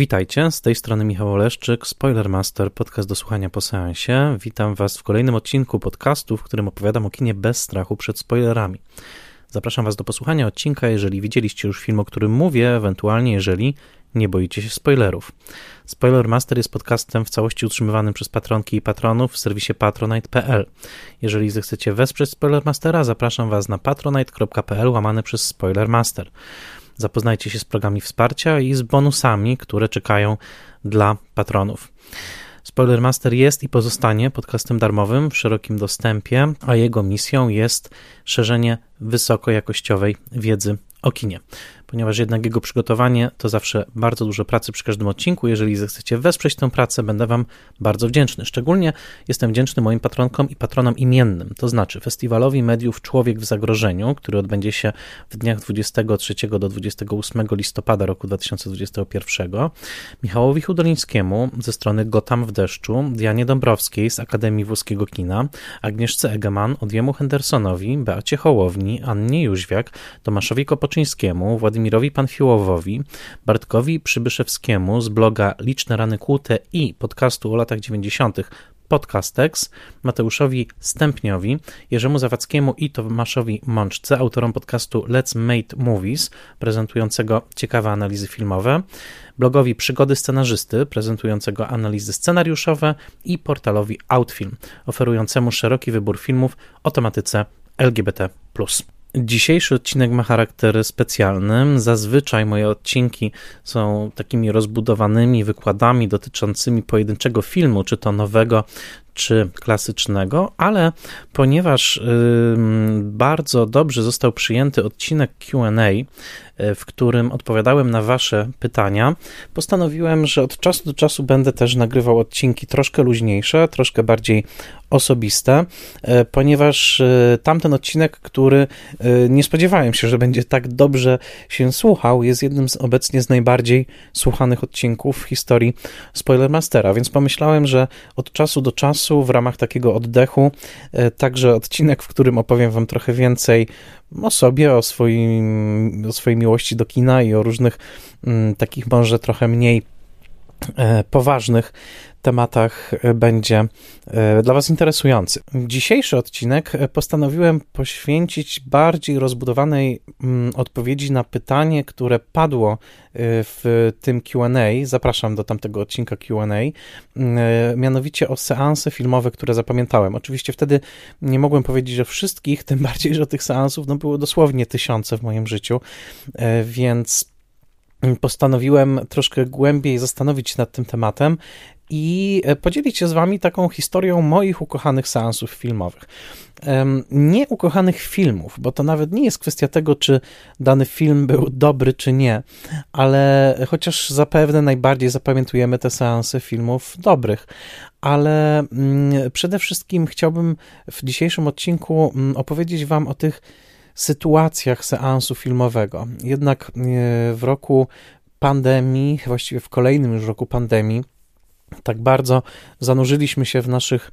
Witajcie, z tej strony Michał Oleszczyk, Spoilermaster, podcast do słuchania po seansie. Witam Was w kolejnym odcinku podcastu, w którym opowiadam o kinie bez strachu przed spoilerami. Zapraszam Was do posłuchania odcinka, jeżeli widzieliście już film, o którym mówię, ewentualnie jeżeli nie boicie się spoilerów. Spoilermaster jest podcastem w całości utrzymywanym przez patronki i patronów w serwisie patronite.pl. Jeżeli zechcecie wesprzeć Spoilermastera, zapraszam Was na patronite.pl łamane przez Spoilermaster. Zapoznajcie się z programami wsparcia i z bonusami, które czekają dla patronów. Spoilermaster jest i pozostanie podcastem darmowym w szerokim dostępie, a jego misją jest szerzenie wysokojakościowej wiedzy o kinie ponieważ jednak jego przygotowanie to zawsze bardzo dużo pracy przy każdym odcinku. Jeżeli zechcecie wesprzeć tę pracę, będę Wam bardzo wdzięczny. Szczególnie jestem wdzięczny moim patronkom i patronom imiennym, to znaczy Festiwalowi Mediów Człowiek w Zagrożeniu, który odbędzie się w dniach 23 do 28 listopada roku 2021, Michałowi Hudolińskiemu ze strony Gotam w deszczu, Dianie Dąbrowskiej z Akademii Włoskiego Kina, Agnieszce Egeman, Odjemu Hendersonowi, Beacie Hołowni, Annie Jóźwiak, Tomaszowi Kopoczyńskiemu, Władimirowi Władimirowi Panfiłowowi, Bartkowi Przybyszewskiemu z bloga Liczne Rany Kłute i podcastu o latach 90. Podcastex, Mateuszowi Stępniowi, Jerzemu Zawadzkiemu i Tomaszowi Mączce, autorom podcastu Let's Make Movies, prezentującego ciekawe analizy filmowe, blogowi Przygody Scenarzysty, prezentującego analizy scenariuszowe i portalowi Outfilm, oferującemu szeroki wybór filmów o tematyce LGBT+. Dzisiejszy odcinek ma charakter specjalny. Zazwyczaj moje odcinki są takimi rozbudowanymi wykładami dotyczącymi pojedynczego filmu, czy to nowego, czy klasycznego, ale ponieważ bardzo dobrze został przyjęty odcinek QA, y, w którym odpowiadałem na Wasze pytania, postanowiłem, że od czasu do czasu będę też nagrywał odcinki troszkę luźniejsze, troszkę bardziej osobiste, y, ponieważ y, tamten odcinek, który nie spodziewałem się, że będzie tak dobrze się słuchał, jest jednym z obecnie z najbardziej słuchanych odcinków w historii Spoilermastera, więc pomyślałem, że od czasu do czasu czasu w ramach takiego oddechu. E, także odcinek, w którym opowiem Wam trochę więcej o sobie, o, swoim, o swojej miłości do kina i o różnych mm, takich może trochę mniej e, poważnych tematach e, będzie e, dla Was interesujący. Dzisiejszy odcinek e, postanowiłem poświęcić bardziej rozbudowanej mm, odpowiedzi na pytanie, które padło w tym QA. Zapraszam do tamtego odcinka QA, mianowicie o seanse filmowe, które zapamiętałem. Oczywiście wtedy nie mogłem powiedzieć, że wszystkich, tym bardziej, że tych seansów no, było dosłownie tysiące w moim życiu, więc postanowiłem troszkę głębiej zastanowić się nad tym tematem i e, podzielić się z Wami taką historią moich ukochanych seansów filmowych. Nie ukochanych filmów, bo to nawet nie jest kwestia tego, czy dany film był dobry, czy nie, ale chociaż zapewne najbardziej zapamiętujemy te seanse filmów dobrych. Ale mm, przede wszystkim chciałbym w dzisiejszym odcinku mm, opowiedzieć Wam o tych sytuacjach seansu filmowego. Jednak e, w roku pandemii, właściwie w kolejnym już roku pandemii, tak bardzo zanurzyliśmy się w naszych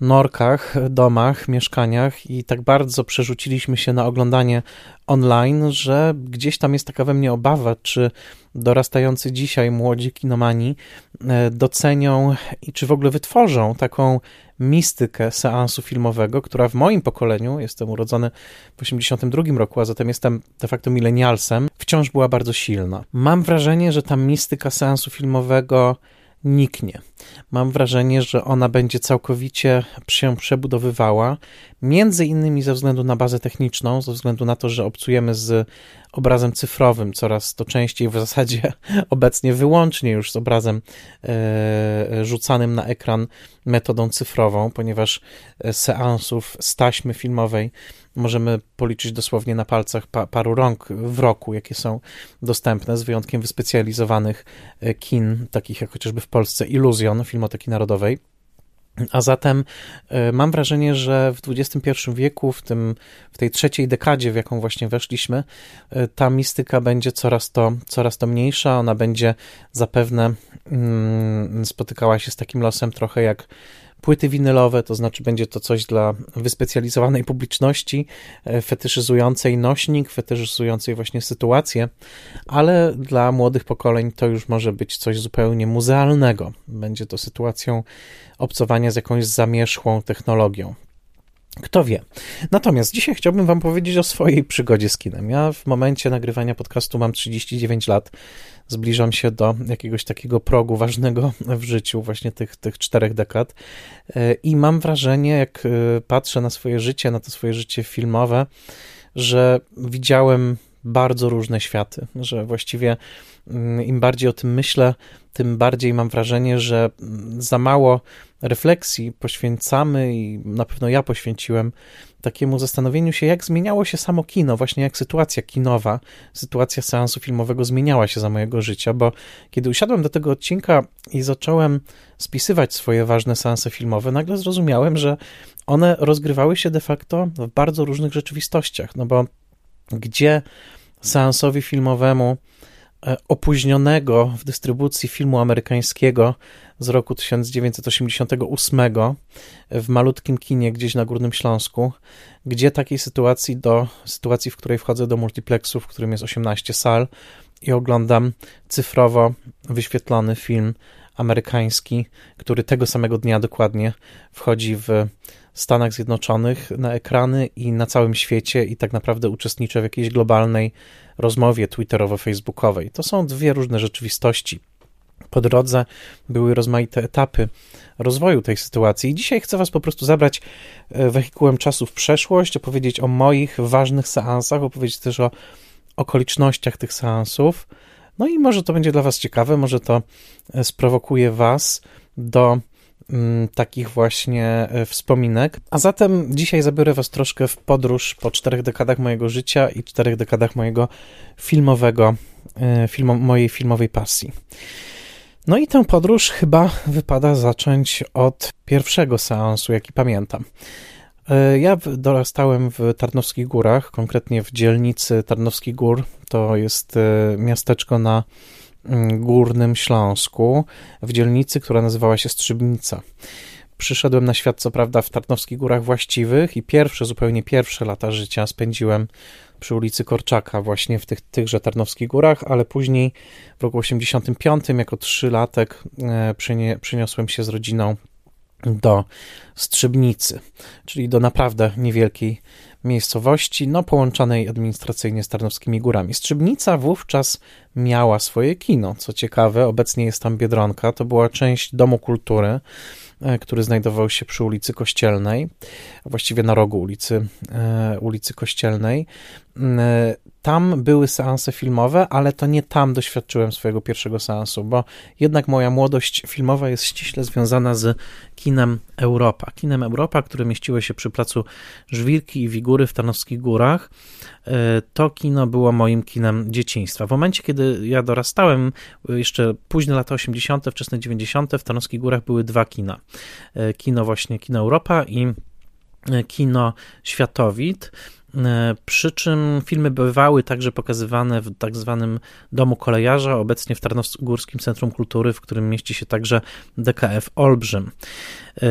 norkach, domach, mieszkaniach i tak bardzo przerzuciliśmy się na oglądanie online, że gdzieś tam jest taka we mnie obawa, czy dorastający dzisiaj młodzi kinomani e, docenią i czy w ogóle wytworzą taką mistykę seansu filmowego, która w moim pokoleniu, jestem urodzony w 82 roku, a zatem jestem de facto milenialsem, wciąż była bardzo silna. Mam wrażenie, że ta mistyka seansu filmowego niknie. Mam wrażenie, że ona będzie całkowicie się przebudowywała, między innymi ze względu na bazę techniczną, ze względu na to, że obcujemy z obrazem cyfrowym coraz to częściej, w zasadzie obecnie wyłącznie już z obrazem e, rzucanym na ekran metodą cyfrową, ponieważ e, seansów z taśmy filmowej możemy policzyć dosłownie na palcach pa, paru rąk w roku, jakie są dostępne, z wyjątkiem wyspecjalizowanych e, kin, takich jak chociażby w Polsce Iluzjon Filmoteki Narodowej. A zatem e, mam wrażenie, że w XXI wieku, w, tym, w tej trzeciej dekadzie, w jaką właśnie weszliśmy, e, ta mistyka będzie coraz to, coraz to mniejsza. Ona będzie zapewne mm, spotykała się z takim losem trochę jak płyty winylowe, to znaczy będzie to coś dla wyspecjalizowanej publiczności, e, fetyszyzującej nośnik, fetyszyzującej właśnie sytuację, ale dla młodych pokoleń to już może być coś zupełnie muzealnego. Będzie to sytuacją obcowania z jakąś zamierzchłą technologią. Kto wie. Natomiast dzisiaj chciałbym Wam powiedzieć o swojej przygodzie z kinem. Ja w momencie nagrywania podcastu mam 39 lat. Zbliżam się do jakiegoś takiego progu ważnego w życiu, właśnie tych, tych czterech dekad. E, I mam wrażenie, jak e, patrzę na swoje życie, na to swoje życie filmowe, że widziałem bardzo różne światy, że właściwie mm, im bardziej o tym myślę, tym bardziej mam wrażenie, że mm, za mało refleksji poświęcamy i na pewno ja poświęciłem takiemu zastanowieniu się, jak zmieniało się samo kino, właśnie jak sytuacja kinowa, sytuacja seansu filmowego zmieniała się za mojego życia, bo kiedy usiadłem do tego odcinka i zacząłem spisywać swoje ważne seanse filmowe, nagle zrozumiałem, że one rozgrywały się de facto w bardzo różnych rzeczywistościach, no bo gdzie seansowi filmowemu e, opóźnionego w dystrybucji filmu amerykańskiego z roku 1988 w malutkim kinie gdzieś na Górnym Śląsku, gdzie takiej sytuacji do sytuacji, w której wchodzę do multiplexu, w którym jest 18 sal i oglądam cyfrowo wyświetlony film amerykański, który tego samego dnia dokładnie wchodzi w Stanach Zjednoczonych na ekrany i na całym świecie i tak naprawdę uczestniczę w jakiejś globalnej rozmowie twitterowo-facebookowej. To są dwie różne rzeczywistości. Po drodze były rozmaite etapy rozwoju tej sytuacji i dzisiaj chcę Was po prostu zabrać e, wehikułem czasu w przeszłość, opowiedzieć o moich ważnych seansach, opowiedzieć też o okolicznościach tych seansów. No i może to będzie dla Was ciekawe, może to e, sprowokuje Was do Mm, takich właśnie e, wspominek. A zatem dzisiaj zabiorę Was troszkę w podróż po czterech dekadach mojego życia i czterech dekadach mojego filmowego, filmo, mojej filmowej pasji. No i tę podróż chyba wypada zacząć od pierwszego seansu, jaki pamiętam. E, ja dorastałem w Tarnowskich Górach, konkretnie w dzielnicy Tarnowskich Gór. To jest miasteczko na Mm, Górnym Śląsku, w dzielnicy, która nazywała się Strzybnica. Przyszedłem na świat, co prawda, w Tarnowskich Górach Właściwych i pierwsze, zupełnie pierwsze lata życia spędziłem przy ulicy Korczaka, właśnie w tych, tychże Tarnowskich Górach, ale później w roku 85, jako trzylatek, e, przyniosłem się z rodziną do Strzybnicy, czyli do naprawdę niewielkiej miejscowości, no połączonej administracyjnie z Tarnowskimi Górami. Strzybnica wówczas miała swoje kino. Co ciekawe, obecnie jest tam Biedronka, to była część Domu Kultury, e, który znajdował się przy ulicy Kościelnej, właściwie na rogu ulicy, e, ulicy Kościelnej. E, tam były seanse filmowe, ale to nie tam doświadczyłem swojego pierwszego seansu, bo jednak moja młodość filmowa jest ściśle związana z kinem Europa. Kinem Europa, które mieściło się przy placu Żwirki i Wigury w Tarnowskich Górach. E, to kino było moim kinem dzieciństwa. W momencie, kiedy ja dorastałem, jeszcze późne lata 80., wczesne 90., w Tarnowskich Górach były dwa kina. E, kino właśnie, kino Europa i kino Światowid. E, przy czym filmy bywały także pokazywane w tak zwanym Domu Kolejarza, obecnie w Tarnogórskim Centrum Kultury, w którym mieści się także DKF Olbrzym. E,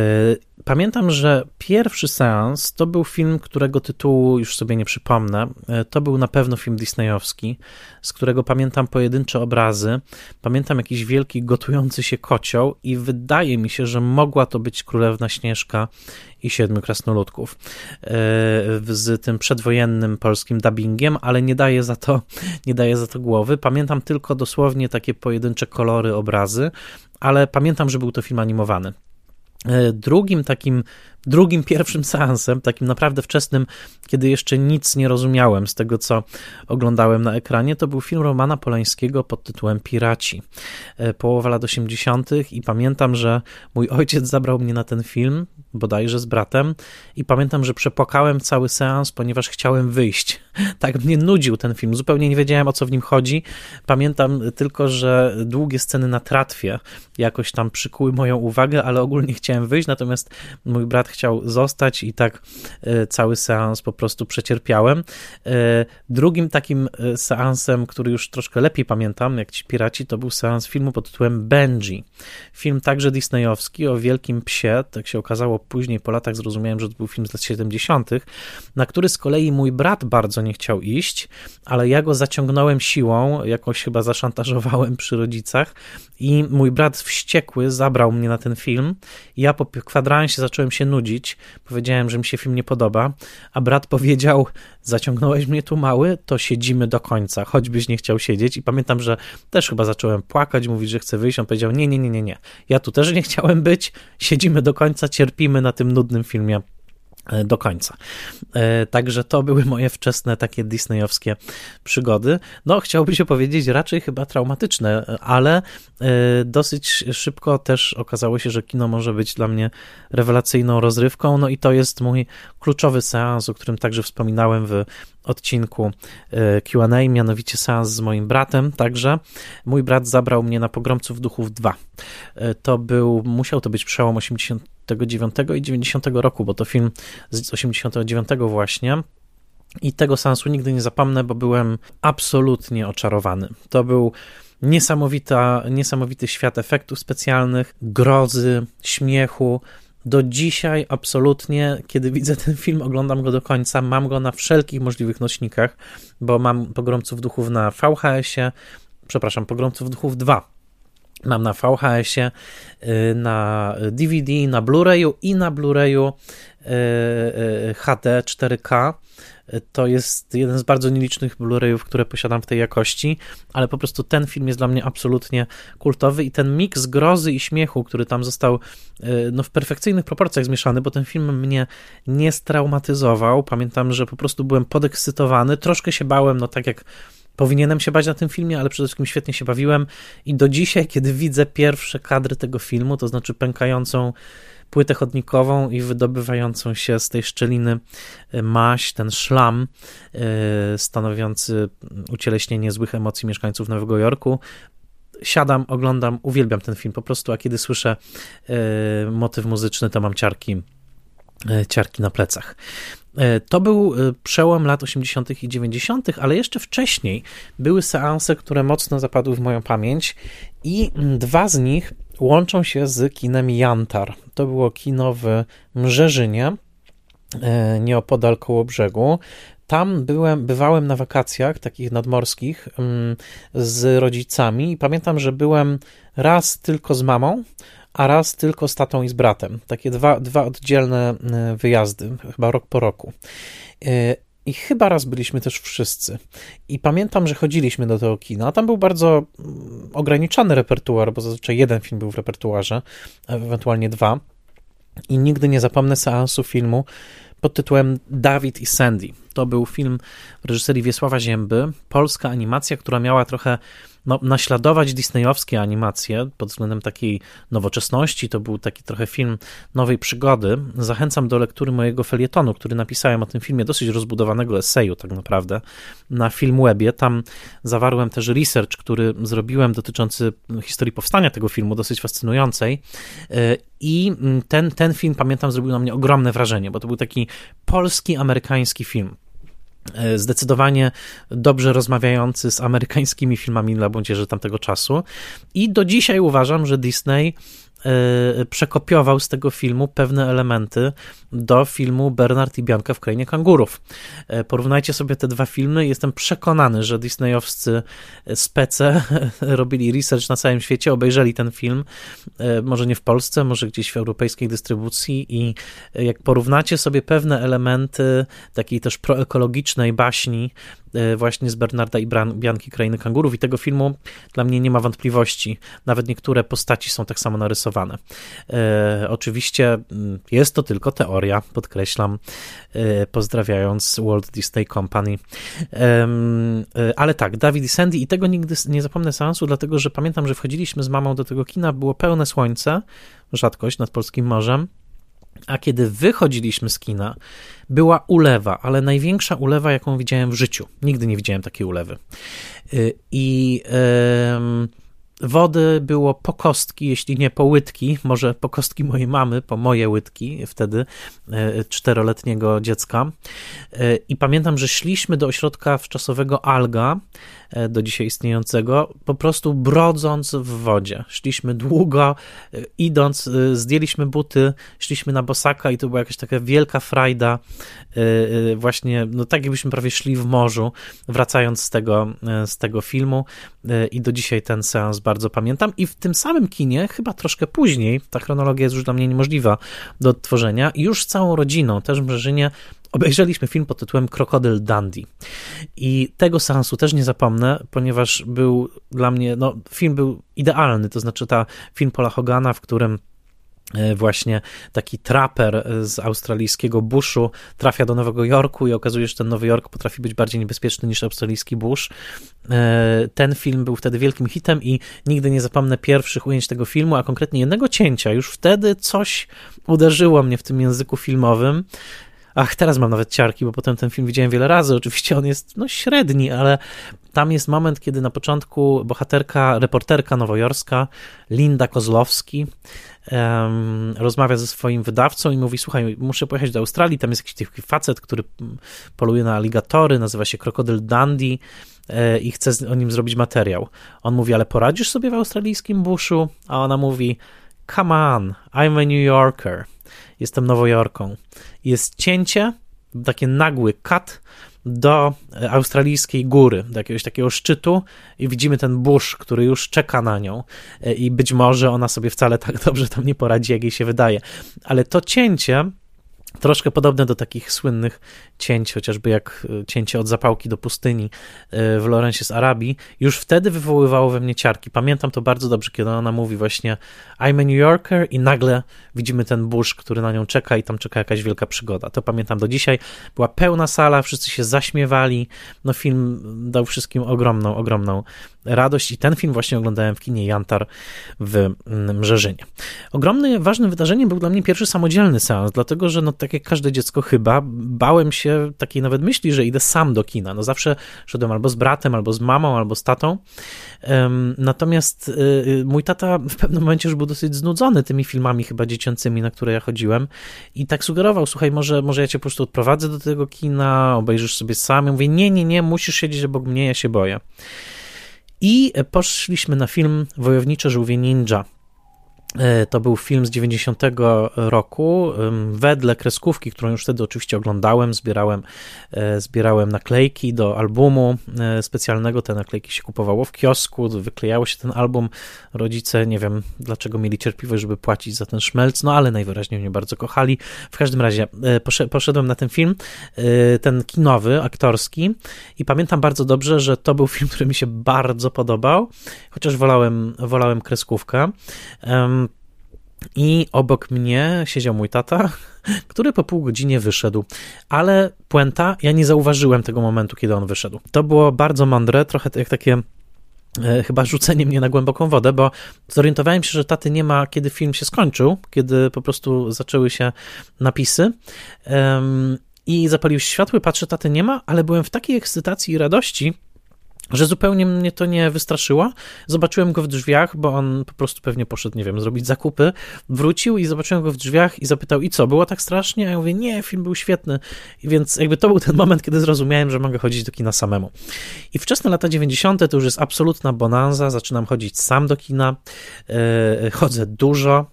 pamiętam, że pierwszy seans to był film, którego tytułu już sobie nie przypomnę. E, to był na pewno film disneyowski, z którego pamiętam pojedyncze obrazy. Pamiętam jakiś wielki gotujący się kocioł i wydaje mi się, że mogła to być Królewna Śnieżka i Siedmiu Krasnoludków z tym przedwojennym polskim dubbingiem, ale nie daje za to, nie daje za to głowy. Pamiętam tylko dosłownie takie pojedyncze kolory, obrazy, ale pamiętam, że był to film animowany. E, drugim takim, drugim pierwszym seansem, takim naprawdę wczesnym, kiedy jeszcze nic nie rozumiałem z tego, co oglądałem na ekranie, to był film Romana Polańskiego pod tytułem Piraci. E, połowa lat 80. i pamiętam, że mój ojciec zabrał mnie na ten film, bodajże z bratem, i pamiętam, że przepłakałem cały seans, ponieważ chciałem wyjść. Tak mnie nudził ten film, zupełnie nie wiedziałem o co w nim chodzi. Pamiętam tylko, że długie sceny na tratwie jakoś tam przykuły moją uwagę, ale ogólnie chciałem wyjść, natomiast mój brat chciał zostać i tak cały seans po prostu przecierpiałem. Drugim takim seansem, który już troszkę lepiej pamiętam, jak ci piraci, to był seans filmu pod tytułem Benji. Film także disneyowski o wielkim psie, tak się okazało później po latach zrozumiałem, że to był film z lat 70., na który z kolei mój brat bardzo nie chciał iść, ale ja go zaciągnąłem siłą, jakoś chyba zaszantażowałem przy rodzicach i mój brat wściekły zabrał mnie na ten film. Ja po kwadransie zacząłem się nudzić, powiedziałem, że mi się film nie podoba, a brat powiedział, zaciągnąłeś mnie tu mały, to siedzimy do końca, choćbyś nie chciał siedzieć. I pamiętam, że też chyba zacząłem płakać, mówić, że chcę wyjść, on powiedział, nie, nie, nie, nie, nie, ja tu też nie chciałem być, siedzimy do końca, cierpimy na tym nudnym filmie do końca. E, także to były moje wczesne takie disneyowskie przygody. No, chciałby się powiedzieć raczej chyba traumatyczne, ale e, dosyć szybko też okazało się, że kino może być dla mnie rewelacyjną rozrywką. No i to jest mój kluczowy seans, o którym także wspominałem w odcinku QA, mianowicie seans z moim bratem. Także mój brat zabrał mnie na Pogromców Duchów 2. To był, musiał to być przełom 80 89 i 90 roku, bo to film z 89 właśnie. I tego sensu nigdy nie zapomnę, bo byłem absolutnie oczarowany. To był niesamowita, niesamowity świat efektów specjalnych, grozy, śmiechu. Do dzisiaj absolutnie, kiedy widzę ten film, oglądam go do końca. Mam go na wszelkich możliwych nośnikach, bo mam Pogromców Duchów na VHS-ie, przepraszam, Pogromców Duchów 2 Mam na VHS-ie, y, na DVD, na Blu-rayu i na Blu-rayu HD 4K. To jest jeden z bardzo nielicznych Blu-rayów, które posiadam w tej jakości, ale po prostu ten film jest dla mnie absolutnie kultowy i ten miks grozy i śmiechu, który tam został y, no, w perfekcyjnych proporcjach zmieszany, bo ten film mnie nie straumatyzował. Pamiętam, że po prostu byłem podekscytowany, troszkę się bałem, no tak jak Powinienem się bać na tym filmie, ale przede wszystkim świetnie się bawiłem. I do dzisiaj, kiedy widzę pierwsze kadry tego filmu, to znaczy pękającą płytę chodnikową i wydobywającą się z tej szczeliny e, maść, ten szlam e, stanowiący ucieleśnienie złych emocji mieszkańców Nowego Jorku, siadam, oglądam, uwielbiam ten film po prostu, a kiedy słyszę e, motyw muzyczny, to mam ciarki ciarki na plecach. E, to był e, przełom lat 80. i 90., ale jeszcze wcześniej były seanse, które mocno zapadły w moją pamięć, i dwa z nich łączą się z kinem Jantar. To było kino w Mrzeżynie, e, nieopodal koło brzegu. Tam byłem, bywałem na wakacjach takich nadmorskich mm, z rodzicami i pamiętam, że byłem raz tylko z mamą, a raz tylko z tatą i z bratem. Takie dwa, dwa oddzielne e, wyjazdy, chyba rok po roku. E, I chyba raz byliśmy też wszyscy. I pamiętam, że chodziliśmy do tego kina. Tam był bardzo mm, ograniczony repertuar, bo zazwyczaj jeden film był w repertuarze, ewentualnie dwa. I nigdy nie zapomnę seansu filmu pod tytułem Dawid i Sandy. To był film reżyserii Wiesława Zięby, polska animacja, która miała trochę no, naśladować disneyowskie animacje pod względem takiej nowoczesności. To był taki trochę film nowej przygody. Zachęcam do lektury mojego felietonu, który napisałem o tym filmie, dosyć rozbudowanego eseju tak naprawdę, na Filmwebie. Tam zawarłem też research, który zrobiłem dotyczący historii powstania tego filmu, dosyć fascynującej. I ten, ten film, pamiętam, zrobił na mnie ogromne wrażenie, bo to był taki polski, amerykański film. E, zdecydowanie dobrze rozmawiający z amerykańskimi filmami dla młodzieży tamtego czasu. I do dzisiaj uważam, że Disney przekopiował z tego filmu pewne elementy do filmu Bernard i Bianka w Krainie Kangurów. E, porównajcie sobie te dwa filmy. Jestem przekonany, że disneyowscy spece robili research na całym świecie, obejrzeli ten film, e, może nie w Polsce, może gdzieś w europejskiej dystrybucji i jak porównacie sobie pewne elementy takiej też proekologicznej baśni właśnie z Bernarda i Bianki Krainy Kangurów i tego filmu dla mnie nie ma wątpliwości. Nawet niektóre postaci są tak samo narysowane E, oczywiście mm, jest to tylko teoria, podkreślam, e, pozdrawiając Walt Disney Company. E, ale tak, David i Sandy i tego nigdy nie zapomnę seansu, dlatego że pamiętam, że wchodziliśmy z mamą do tego kina, było pełne słońce, rzadkość nad polskim morzem. A kiedy wychodziliśmy z kina, była ulewa, ale największa ulewa, jaką widziałem w życiu. Nigdy nie widziałem takiej ulewy. I Wody było po kostki, jeśli nie po łydki, może po kostki mojej mamy, po moje łydki wtedy, e, czteroletniego dziecka. E, I pamiętam, że szliśmy do ośrodka wczasowego Alga, do dzisiaj istniejącego, po prostu brodząc w wodzie. Szliśmy długo, idąc, zdjęliśmy buty, szliśmy na bosaka i to była jakaś taka wielka frajda, właśnie, no tak jakbyśmy prawie szli w morzu, wracając z tego, z tego filmu i do dzisiaj ten seans bardzo pamiętam. I w tym samym kinie, chyba troszkę później, ta chronologia jest już dla mnie niemożliwa do odtworzenia, już z całą rodziną, też w Brzeżynie, obejrzeliśmy film pod tytułem Krokodyl Dandy. I tego seansu też nie zapomnę, ponieważ był dla mnie, no, film był idealny, to znaczy ta film Paula Hogana, w którym E, właśnie taki traper z australijskiego buszu trafia do Nowego Jorku i okazuje się, że ten Nowy Jork potrafi być bardziej niebezpieczny niż australijski busz. E, ten film był wtedy wielkim hitem i nigdy nie zapomnę pierwszych ujęć tego filmu, a konkretnie jednego cięcia. Już wtedy coś uderzyło mnie w tym języku filmowym. Ach, teraz mam nawet ciarki, bo potem ten film widziałem wiele razy. Oczywiście on jest no, średni, ale tam jest moment, kiedy na początku bohaterka, reporterka nowojorska, Linda Kozlowski, um, rozmawia ze swoim wydawcą i mówi: Słuchaj, muszę pojechać do Australii. Tam jest jakiś taki facet, który poluje na aligatory, nazywa się Krokodyl Dandy e, i chce o nim zrobić materiał. On mówi: Ale poradzisz sobie w australijskim buszu? A ona mówi: Come on, I'm a New Yorker. Jestem Nowojorką. Jest cięcie, taki nagły cut do australijskiej góry, do jakiegoś takiego szczytu i widzimy ten burz, który już czeka na nią e, i być może ona sobie wcale tak dobrze tam nie poradzi, jak jej się wydaje. Ale to cięcie troszkę podobne do takich słynnych cięć, chociażby jak e, cięcie od zapałki do pustyni e, w Lorencie z Arabii, już wtedy wywoływało we mnie ciarki. Pamiętam to bardzo dobrze, kiedy ona mówi właśnie I'm a New Yorker i nagle widzimy ten burz, który na nią czeka i tam czeka jakaś wielka przygoda. To pamiętam do dzisiaj. Była pełna sala, wszyscy się zaśmiewali. No film dał wszystkim ogromną, ogromną radość i ten film właśnie oglądałem w kinie Jantar w mm, Mrzeżynie. Ogromnym, ważnym wydarzeniem był dla mnie pierwszy samodzielny seans, dlatego że no tak jak każde dziecko chyba, bałem się takiej nawet myśli, że idę sam do kina. No zawsze szedłem albo z bratem, albo z mamą, albo z tatą. Natomiast y, y, mój tata w pewnym momencie już był dosyć znudzony tymi filmami chyba dziecięcymi, na które ja chodziłem i tak sugerował, słuchaj, może, może ja cię po prostu odprowadzę do tego kina, obejrzysz sobie sam. Ja mówię, nie, nie, nie, musisz siedzieć obok mnie, ja się boję. I poszliśmy na film Wojownicze Żółwie Ninja to był film z 90 roku. Wedle kreskówki, którą już wtedy oczywiście oglądałem, zbierałem, e, zbierałem naklejki do albumu e, specjalnego. Te naklejki się kupowało w kiosku, wyklejało się ten album. Rodzice, nie wiem dlaczego mieli cierpliwość, żeby płacić za ten szmelc, no ale najwyraźniej mnie bardzo kochali. W każdym razie poszedłem na ten film, ten kinowy, aktorski i pamiętam bardzo dobrze, że to był film, który mi się bardzo podobał, chociaż wolałem, wolałem kreskówkę. I obok mnie siedział mój tata, który po pół godzinie wyszedł. Ale puenta, ja nie zauważyłem tego momentu, kiedy on wyszedł. To było bardzo mądre, trochę jak takie e, chyba rzucenie mnie na głęboką wodę, bo zorientowałem się, że taty nie ma, kiedy film się skończył, kiedy po prostu zaczęły się napisy. Um, I zapalił światło, patrzę, taty nie ma, ale byłem w takiej ekscytacji i radości, że zupełnie mnie to nie wystraszyło. Zobaczyłem go w drzwiach, bo on po prostu pewnie poszedł, nie wiem, zrobić zakupy. Wrócił i zobaczyłem go w drzwiach i zapytał, i co, było tak strasznie? A ja mówię, nie, film był świetny. I więc jakby to był ten moment, kiedy zrozumiałem, że mogę chodzić do kina samemu. I wczesne lata 90. to już jest absolutna bonanza, zaczynam chodzić sam do kina, yy, chodzę dużo,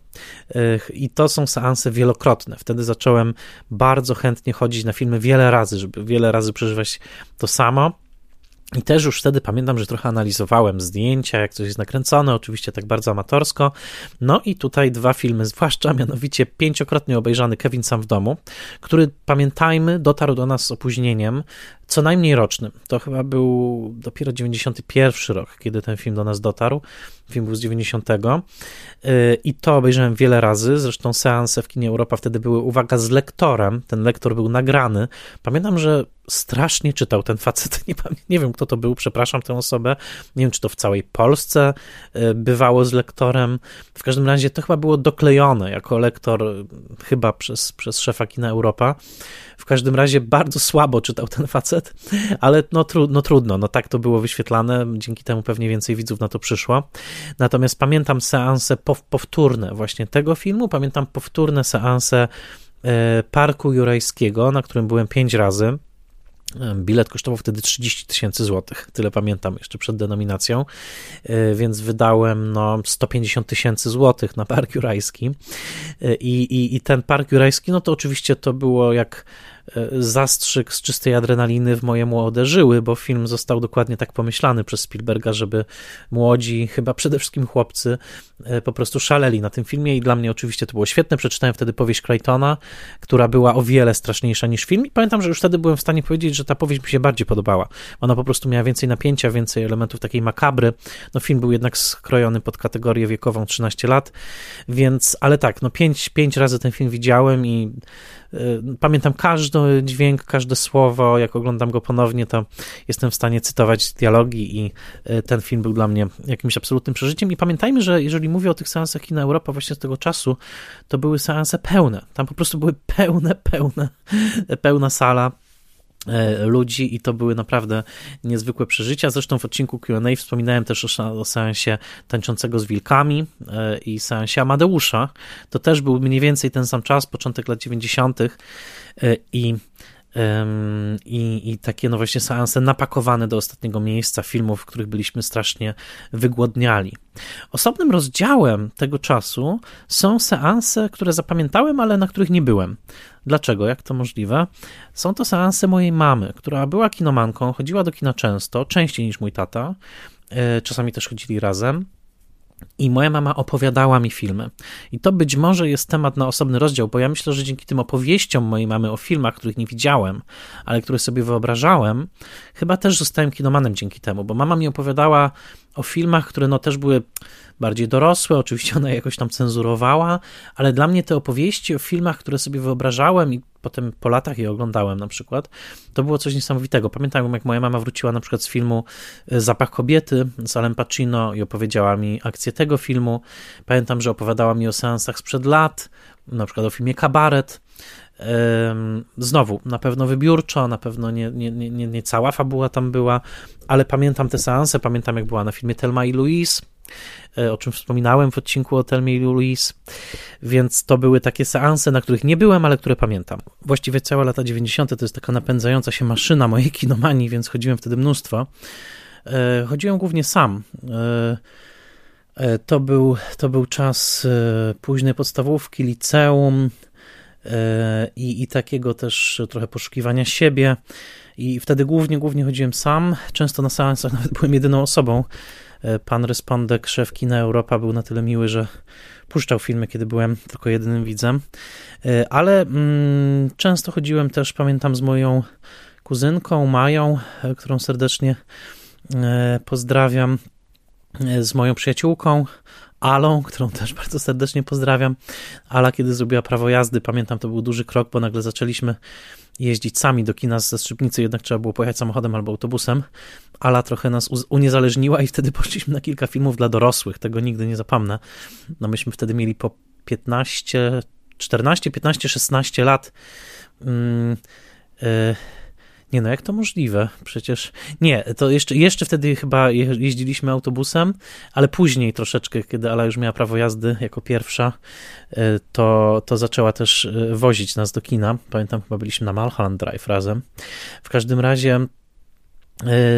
e, i to są seanse wielokrotne. Wtedy zacząłem bardzo chętnie chodzić na filmy wiele razy, żeby wiele razy przeżywać to samo. I też już wtedy pamiętam, że trochę analizowałem zdjęcia, jak coś jest nakręcone, oczywiście tak bardzo amatorsko. No i tutaj dwa filmy, zwłaszcza mianowicie pięciokrotnie obejrzany Kevin Sam w domu, który pamiętajmy, dotarł do nas z opóźnieniem co najmniej rocznym. To chyba był dopiero 91 rok, kiedy ten film do nas dotarł. Film był z 90. Y, I to obejrzałem wiele razy. Zresztą seanse w kinie Europa wtedy były, uwaga, z lektorem. Ten lektor był nagrany. Pamiętam, że strasznie czytał ten facet. Nie, nie wiem, kto to był, przepraszam tę osobę. Nie wiem, czy to w całej Polsce e, bywało z lektorem. W każdym razie to chyba było doklejone jako lektor, e, chyba przez, przez szefa Kina Europa. W każdym razie bardzo słabo czytał ten facet, ale no, tru, no trudno, no tak to było wyświetlane, dzięki temu pewnie więcej widzów na to przyszło. Natomiast pamiętam seanse powtórne właśnie tego filmu, pamiętam powtórne seanse e, Parku Jurajskiego, na którym byłem pięć razy. Bilet kosztował wtedy 30 tysięcy złotych, tyle pamiętam jeszcze przed denominacją, e, więc wydałem no 150 tysięcy złotych na Park Jurajski. E, I, i, i ten Park Jurajski, no to oczywiście to było jak zastrzyk z czystej adrenaliny w moje młode żyły, bo film został dokładnie tak pomyślany przez Spielberga, żeby młodzi, chyba przede wszystkim chłopcy, e, po prostu szaleli na tym filmie i dla mnie oczywiście to było świetne. Przeczytałem wtedy powieść Crichtona, która była o wiele straszniejsza niż film i pamiętam, że już wtedy byłem w stanie powiedzieć, że ta powieść mi się bardziej podobała. Ona po prostu miała więcej napięcia, więcej elementów takiej makabry. No film był jednak skrojony pod kategorię wiekową 13 lat, więc, ale tak, no pięć, pięć razy ten film widziałem i pamiętam każdy dźwięk, każde słowo. Jak oglądam go ponownie, to jestem w stanie cytować dialogi i y, ten film był dla mnie jakimś absolutnym przeżyciem. I pamiętajmy, że jeżeli mówię o tych seansach kina Europa właśnie z tego czasu, to były seanse pełne. Tam po prostu były pełne, pełne, pełna sala ludzi i to były naprawdę niezwykłe przeżycia. Zresztą w odcinku Q&A wspominałem też o, o seansie Tańczącego z Wilkami e, i seansie Amadeusza. To też był mniej więcej ten sam czas, początek lat 90. E, i i, i takie no właśnie seanse napakowane do ostatniego miejsca filmów, w których byliśmy strasznie wygłodniali. Osobnym rozdziałem tego czasu są seanse, które zapamiętałem, ale na których nie byłem. Dlaczego? Jak to możliwe? Są to seanse mojej mamy, która była kinomanką, chodziła do kina często, częściej niż mój tata. E, czasami też chodzili razem. I moja mama opowiadała mi filmy. I to być może jest temat na osobny rozdział, bo ja myślę, że dzięki tym opowieściom mojej mamy o filmach, których nie widziałem, ale które sobie wyobrażałem, chyba też zostałem kinomanem dzięki temu, bo mama mi opowiadała o filmach, które no też były bardziej dorosłe, oczywiście ona jakoś tam cenzurowała, ale dla mnie te opowieści o filmach, które sobie wyobrażałem i potem po latach je oglądałem na przykład, to było coś niesamowitego. Pamiętam, jak moja mama wróciła na przykład z filmu e, Zapach kobiety z Alem Pacino i opowiedziała mi akcję tego filmu. Pamiętam, że opowiadała mi o seansach sprzed lat, na przykład o filmie Kabaret, Znowu, na pewno wybiórczo, na pewno nie, nie, nie, nie cała fabuła tam była, ale pamiętam te seanse, pamiętam jak była na filmie Telma i Louise, o czym wspominałem w odcinku o Telmie i Louise, więc to były takie seanse, na których nie byłem, ale które pamiętam. Właściwie całe lata 90. to jest taka napędzająca się maszyna mojej kinomanii, więc chodziłem wtedy mnóstwo. E, chodziłem głównie sam. E, to był, to był czas późnej podstawówki, liceum, E, i, i takiego też trochę poszukiwania siebie. I wtedy głównie, głównie chodziłem sam. Często na seansach nawet byłem jedyną osobą. E, pan respondek, szef kina Europa był na tyle miły, że puszczał filmy, kiedy byłem tylko jedynym widzem. E, ale mm, często chodziłem też, pamiętam, z moją kuzynką Mają, którą serdecznie pozdrawiam, z moją przyjaciółką Alą, którą też bardzo serdecznie pozdrawiam. Ala, kiedy zrobiła prawo jazdy, pamiętam, to był duży krok, bo nagle zaczęliśmy jeździć sami do kina ze Strzybnicy, jednak trzeba było pojechać samochodem albo autobusem. Ala trochę nas uniezależniła i wtedy poszliśmy na kilka filmów dla dorosłych, tego nigdy nie zapomnę. No myśmy wtedy mieli po 15, 14, 15, 16 lat. Mm, y nie no, jak to możliwe? Przecież nie, to jeszcze, jeszcze wtedy chyba jeździliśmy autobusem, ale później troszeczkę, kiedy Ala już miała prawo jazdy jako pierwsza, e, to, to zaczęła też e, wozić nas do kina. Pamiętam, chyba byliśmy na Malholland Drive razem. W każdym razie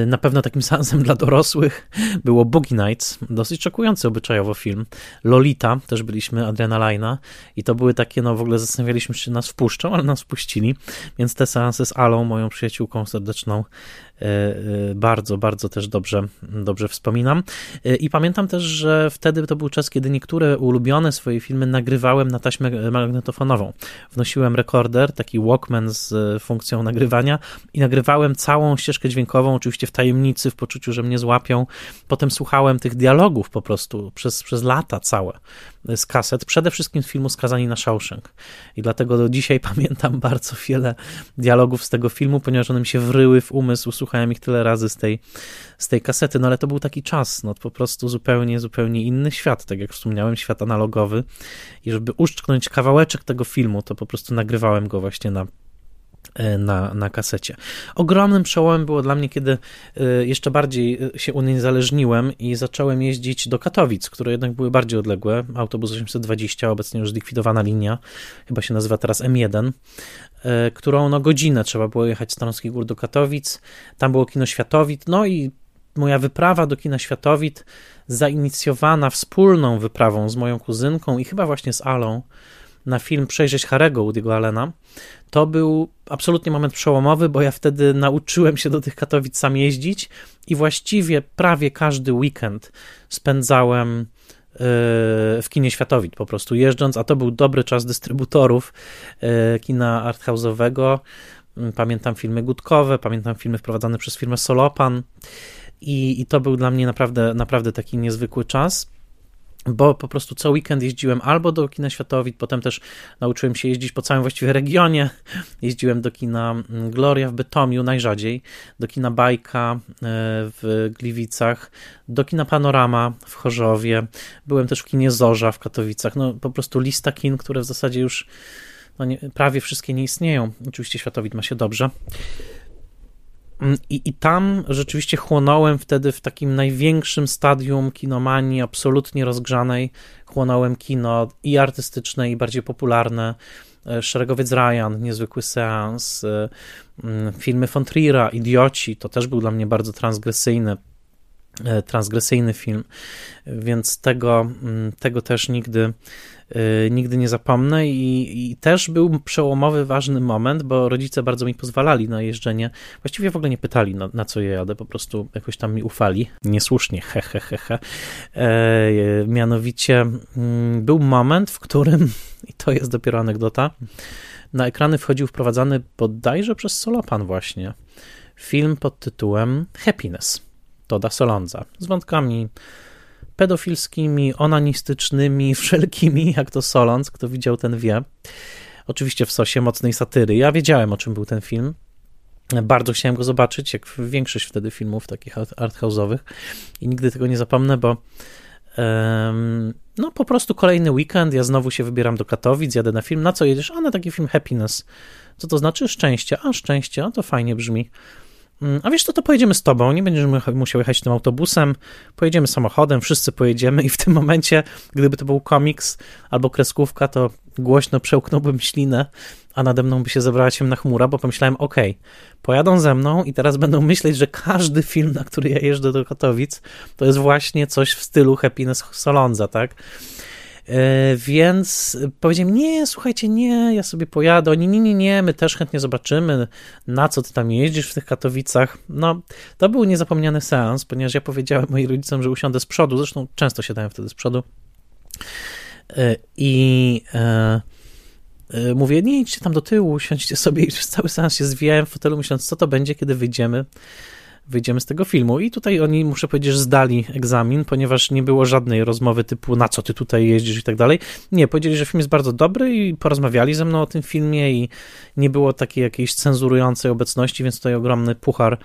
na pewno takim seansem dla dorosłych było Boogie Nights, dosyć szokujący obyczajowo film. Lolita, też byliśmy, Adriana Lajna i to były takie, no w ogóle zastanawialiśmy się, czy nas wpuszczą, ale nas wpuścili, więc te seanse z Alą, moją przyjaciółką serdeczną, E, e, bardzo, bardzo też dobrze, dobrze wspominam. E, I pamiętam też, że wtedy to był czas, kiedy niektóre ulubione swoje filmy nagrywałem na taśmę magnetofonową. Wnosiłem rekorder, taki Walkman z funkcją nagrywania i nagrywałem całą ścieżkę dźwiękową oczywiście w tajemnicy, w poczuciu, że mnie złapią. Potem słuchałem tych dialogów po prostu przez, przez lata całe z kaset, przede wszystkim z filmu Skazani na Shawshank. I dlatego do dzisiaj pamiętam bardzo wiele dialogów z tego filmu, ponieważ one mi się wryły w umysł, słuchałem ich tyle razy z tej, z tej kasety, no ale to był taki czas, no po prostu zupełnie, zupełnie inny świat, tak jak wspomniałem, świat analogowy i żeby uszczknąć kawałeczek tego filmu, to po prostu nagrywałem go właśnie na na, na kasecie. Ogromnym przełomem było dla mnie, kiedy e, jeszcze bardziej e, się uniezależniłem i zacząłem jeździć do Katowic, które jednak były bardziej odległe. Autobus 820, obecnie już zlikwidowana linia, chyba się nazywa teraz M1, którą no godzinę trzeba było jechać z Tarnowskich Gór do Katowic. Tam było kino Światowit, no i moja wyprawa do kina Światowit, zainicjowana wspólną wyprawą z moją kuzynką i chyba właśnie z Alą, na film Przejrzeć Harego Woody'ego Allena, to był absolutnie moment przełomowy, bo ja wtedy nauczyłem się do tych Katowic sam jeździć i właściwie prawie każdy weekend spędzałem e, w kinie Światowit, po prostu jeżdżąc, a to był dobry czas dystrybutorów e, kina arthouse'owego. Pamiętam filmy gutkowe, pamiętam filmy wprowadzane przez firmę Solopan i, i to był dla mnie naprawdę, naprawdę taki niezwykły czas bo po prostu co weekend jeździłem albo do kina Światowit, potem też nauczyłem się jeździć po całym właściwie regionie. Jeździłem do kina mm, Gloria w Bytomiu najrzadziej, do kina Bajka e, w Gliwicach, do kina Panorama w Chorzowie. Byłem też w kinie Zorza w Katowicach. No po prostu lista kin, które w zasadzie już no nie, prawie wszystkie nie istnieją. Oczywiście Światowit ma się dobrze. Mm, I, I tam rzeczywiście chłonąłem wtedy w takim największym stadium kinomanii, absolutnie rozgrzanej. Chłonąłem kino i artystyczne, i bardziej popularne. E, Szeregowiec Ryan, Niezwykły Seans, e, mm, filmy von Trier'a, Idioci, to też był dla mnie bardzo transgresyjny, transgresyjny film, więc tego, mm, tego też nigdy Y, nigdy nie zapomnę i, i, też był przełomowy, ważny moment, bo rodzice bardzo mi pozwalali na jeżdżenie. Właściwie w ogóle nie pytali, na, na co ja jadę, po prostu jakoś tam mi ufali. Niesłusznie, he, he, he, he. E, mianowicie mm, był moment, w którym, i to jest dopiero anegdota, na ekrany wchodził wprowadzany bodajże przez Solopan właśnie film pod tytułem Happiness Toda Solonza z wątkami pedofilskimi, onanistycznymi, wszelkimi, jak to Solons, kto widział ten wie. Oczywiście w sosie mocnej satyry. Ja wiedziałem, o czym był ten film. Bardzo chciałem go zobaczyć, jak większość wtedy filmów takich arthouse'owych i nigdy tego nie zapomnę, bo um, no po prostu kolejny weekend, ja znowu się wybieram do Katowic, jadę na film. Na co jedziesz? A na taki film Happiness. Co to znaczy? Szczęście. A, szczęście, a to fajnie brzmi. Mm, a wiesz co, to pojedziemy z tobą, nie będziesz musiał jechać tym autobusem, pojedziemy samochodem, wszyscy pojedziemy i w tym momencie, gdyby to był komiks albo kreskówka, to głośno przełknąłbym ślinę, a nade mną by się zebrała ciemna chmura, bo pomyślałem, okay, pojadą ze mną i teraz będą myśleć, że każdy film, na który ja jeżdżę do Katowic, to jest właśnie coś w stylu Happiness Solonza, tak? E, więc powiedziałem, nie, słuchajcie, nie, ja sobie pojadę. Oni, nie, nie, nie, my też chętnie zobaczymy, na co ty tam jeździsz w tych Katowicach. No, to był niezapomniany seans, ponieważ ja powiedziałem moim rodzicom, że usiądę z przodu, zresztą często siadałem wtedy z przodu. E, I e, mówię, nie idźcie tam do tyłu, siądźcie sobie i przez cały seans się zwijałem w fotelu, myśląc, co to będzie, kiedy wyjdziemy wyjdziemy z tego filmu. I tutaj oni, muszę powiedzieć, że zdali egzamin, ponieważ nie było żadnej rozmowy typu na co ty tutaj jeździsz i tak dalej. Nie, powiedzieli, że film jest bardzo dobry i porozmawiali ze mną o tym filmie i nie było takiej jakiejś cenzurującej obecności, więc tutaj ogromny puchar,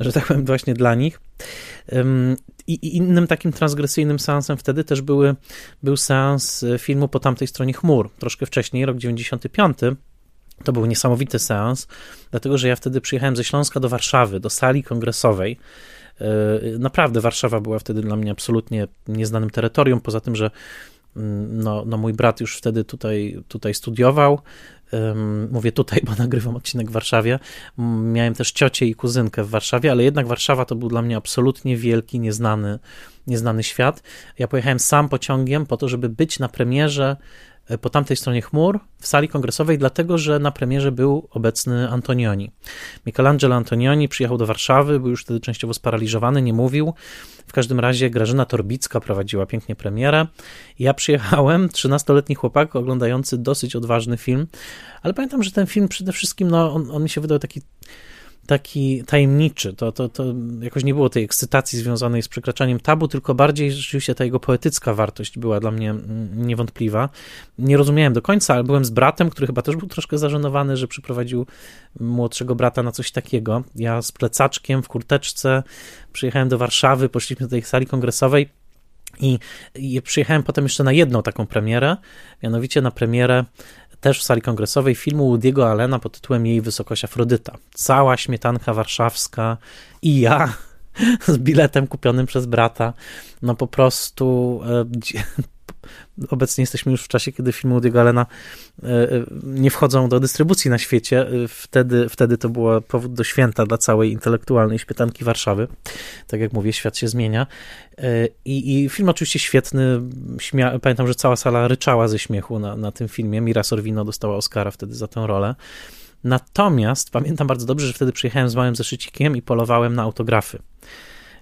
że tak powiem, właśnie dla nich. I innym takim transgresyjnym seansem wtedy też były, był seans filmu po tamtej stronie chmur, troszkę wcześniej, rok 95, to był niesamowity seans, dlatego że ja wtedy przyjechałem ze Śląska do Warszawy, do sali kongresowej. E, naprawdę Warszawa była wtedy dla mnie absolutnie nieznanym terytorium, poza tym, że mm, no, no mój brat już wtedy tutaj, tutaj studiował. Mówię tutaj, bo nagrywam odcinek w Warszawie. Miałem też ciocię i kuzynkę w Warszawie, ale jednak Warszawa to był dla mnie absolutnie wielki, nieznany, nieznany świat. Ja pojechałem sam pociągiem po to, żeby być na premierze po tamtej stronie chmur w sali kongresowej, dlatego że na premierze był obecny Antonioni. Michelangelo Antonioni przyjechał do Warszawy, był już wtedy częściowo sparaliżowany, nie mówił. W każdym razie Grażyna Torbicka prowadziła pięknie premierę. Ja przyjechałem, 13-letni chłopak oglądający dosyć odważny film, ale pamiętam, że ten film przede wszystkim, no, on, on mi się wydał taki taki tajemniczy. To, to, to jakoś nie było tej ekscytacji związanej z przekraczaniem tabu, tylko bardziej rzeczywiście ta jego poetycka wartość była dla mnie mm, niewątpliwa. Nie rozumiałem do końca, ale byłem z bratem, który chyba też był troszkę zażenowany, że przyprowadził młodszego brata na coś takiego. Ja z plecaczkiem w kurteczce przyjechałem do Warszawy, poszliśmy do tej sali kongresowej. I, I przyjechałem potem jeszcze na jedną taką premierę, mianowicie na premierę też w sali kongresowej filmu Woody'ego Allena pod tytułem Jej Wysokość Afrodyta. Cała śmietanka warszawska i ja z biletem kupionym przez brata. No po prostu e, obecnie jesteśmy już w czasie, kiedy filmy Woody'ego Allena e, e, nie wchodzą do dystrybucji na świecie. Wtedy, wtedy to było powód do święta dla całej intelektualnej śmietanki Warszawy. Tak jak mówię, świat się zmienia. I, i film oczywiście świetny. Śmia Pamiętam, że cała sala ryczała ze śmiechu na, na tym filmie. Mira Sorvino dostała Oscara wtedy za tę rolę. Natomiast pamiętam bardzo dobrze, że wtedy przyjechałem z małym zeszycikiem i polowałem na autografy.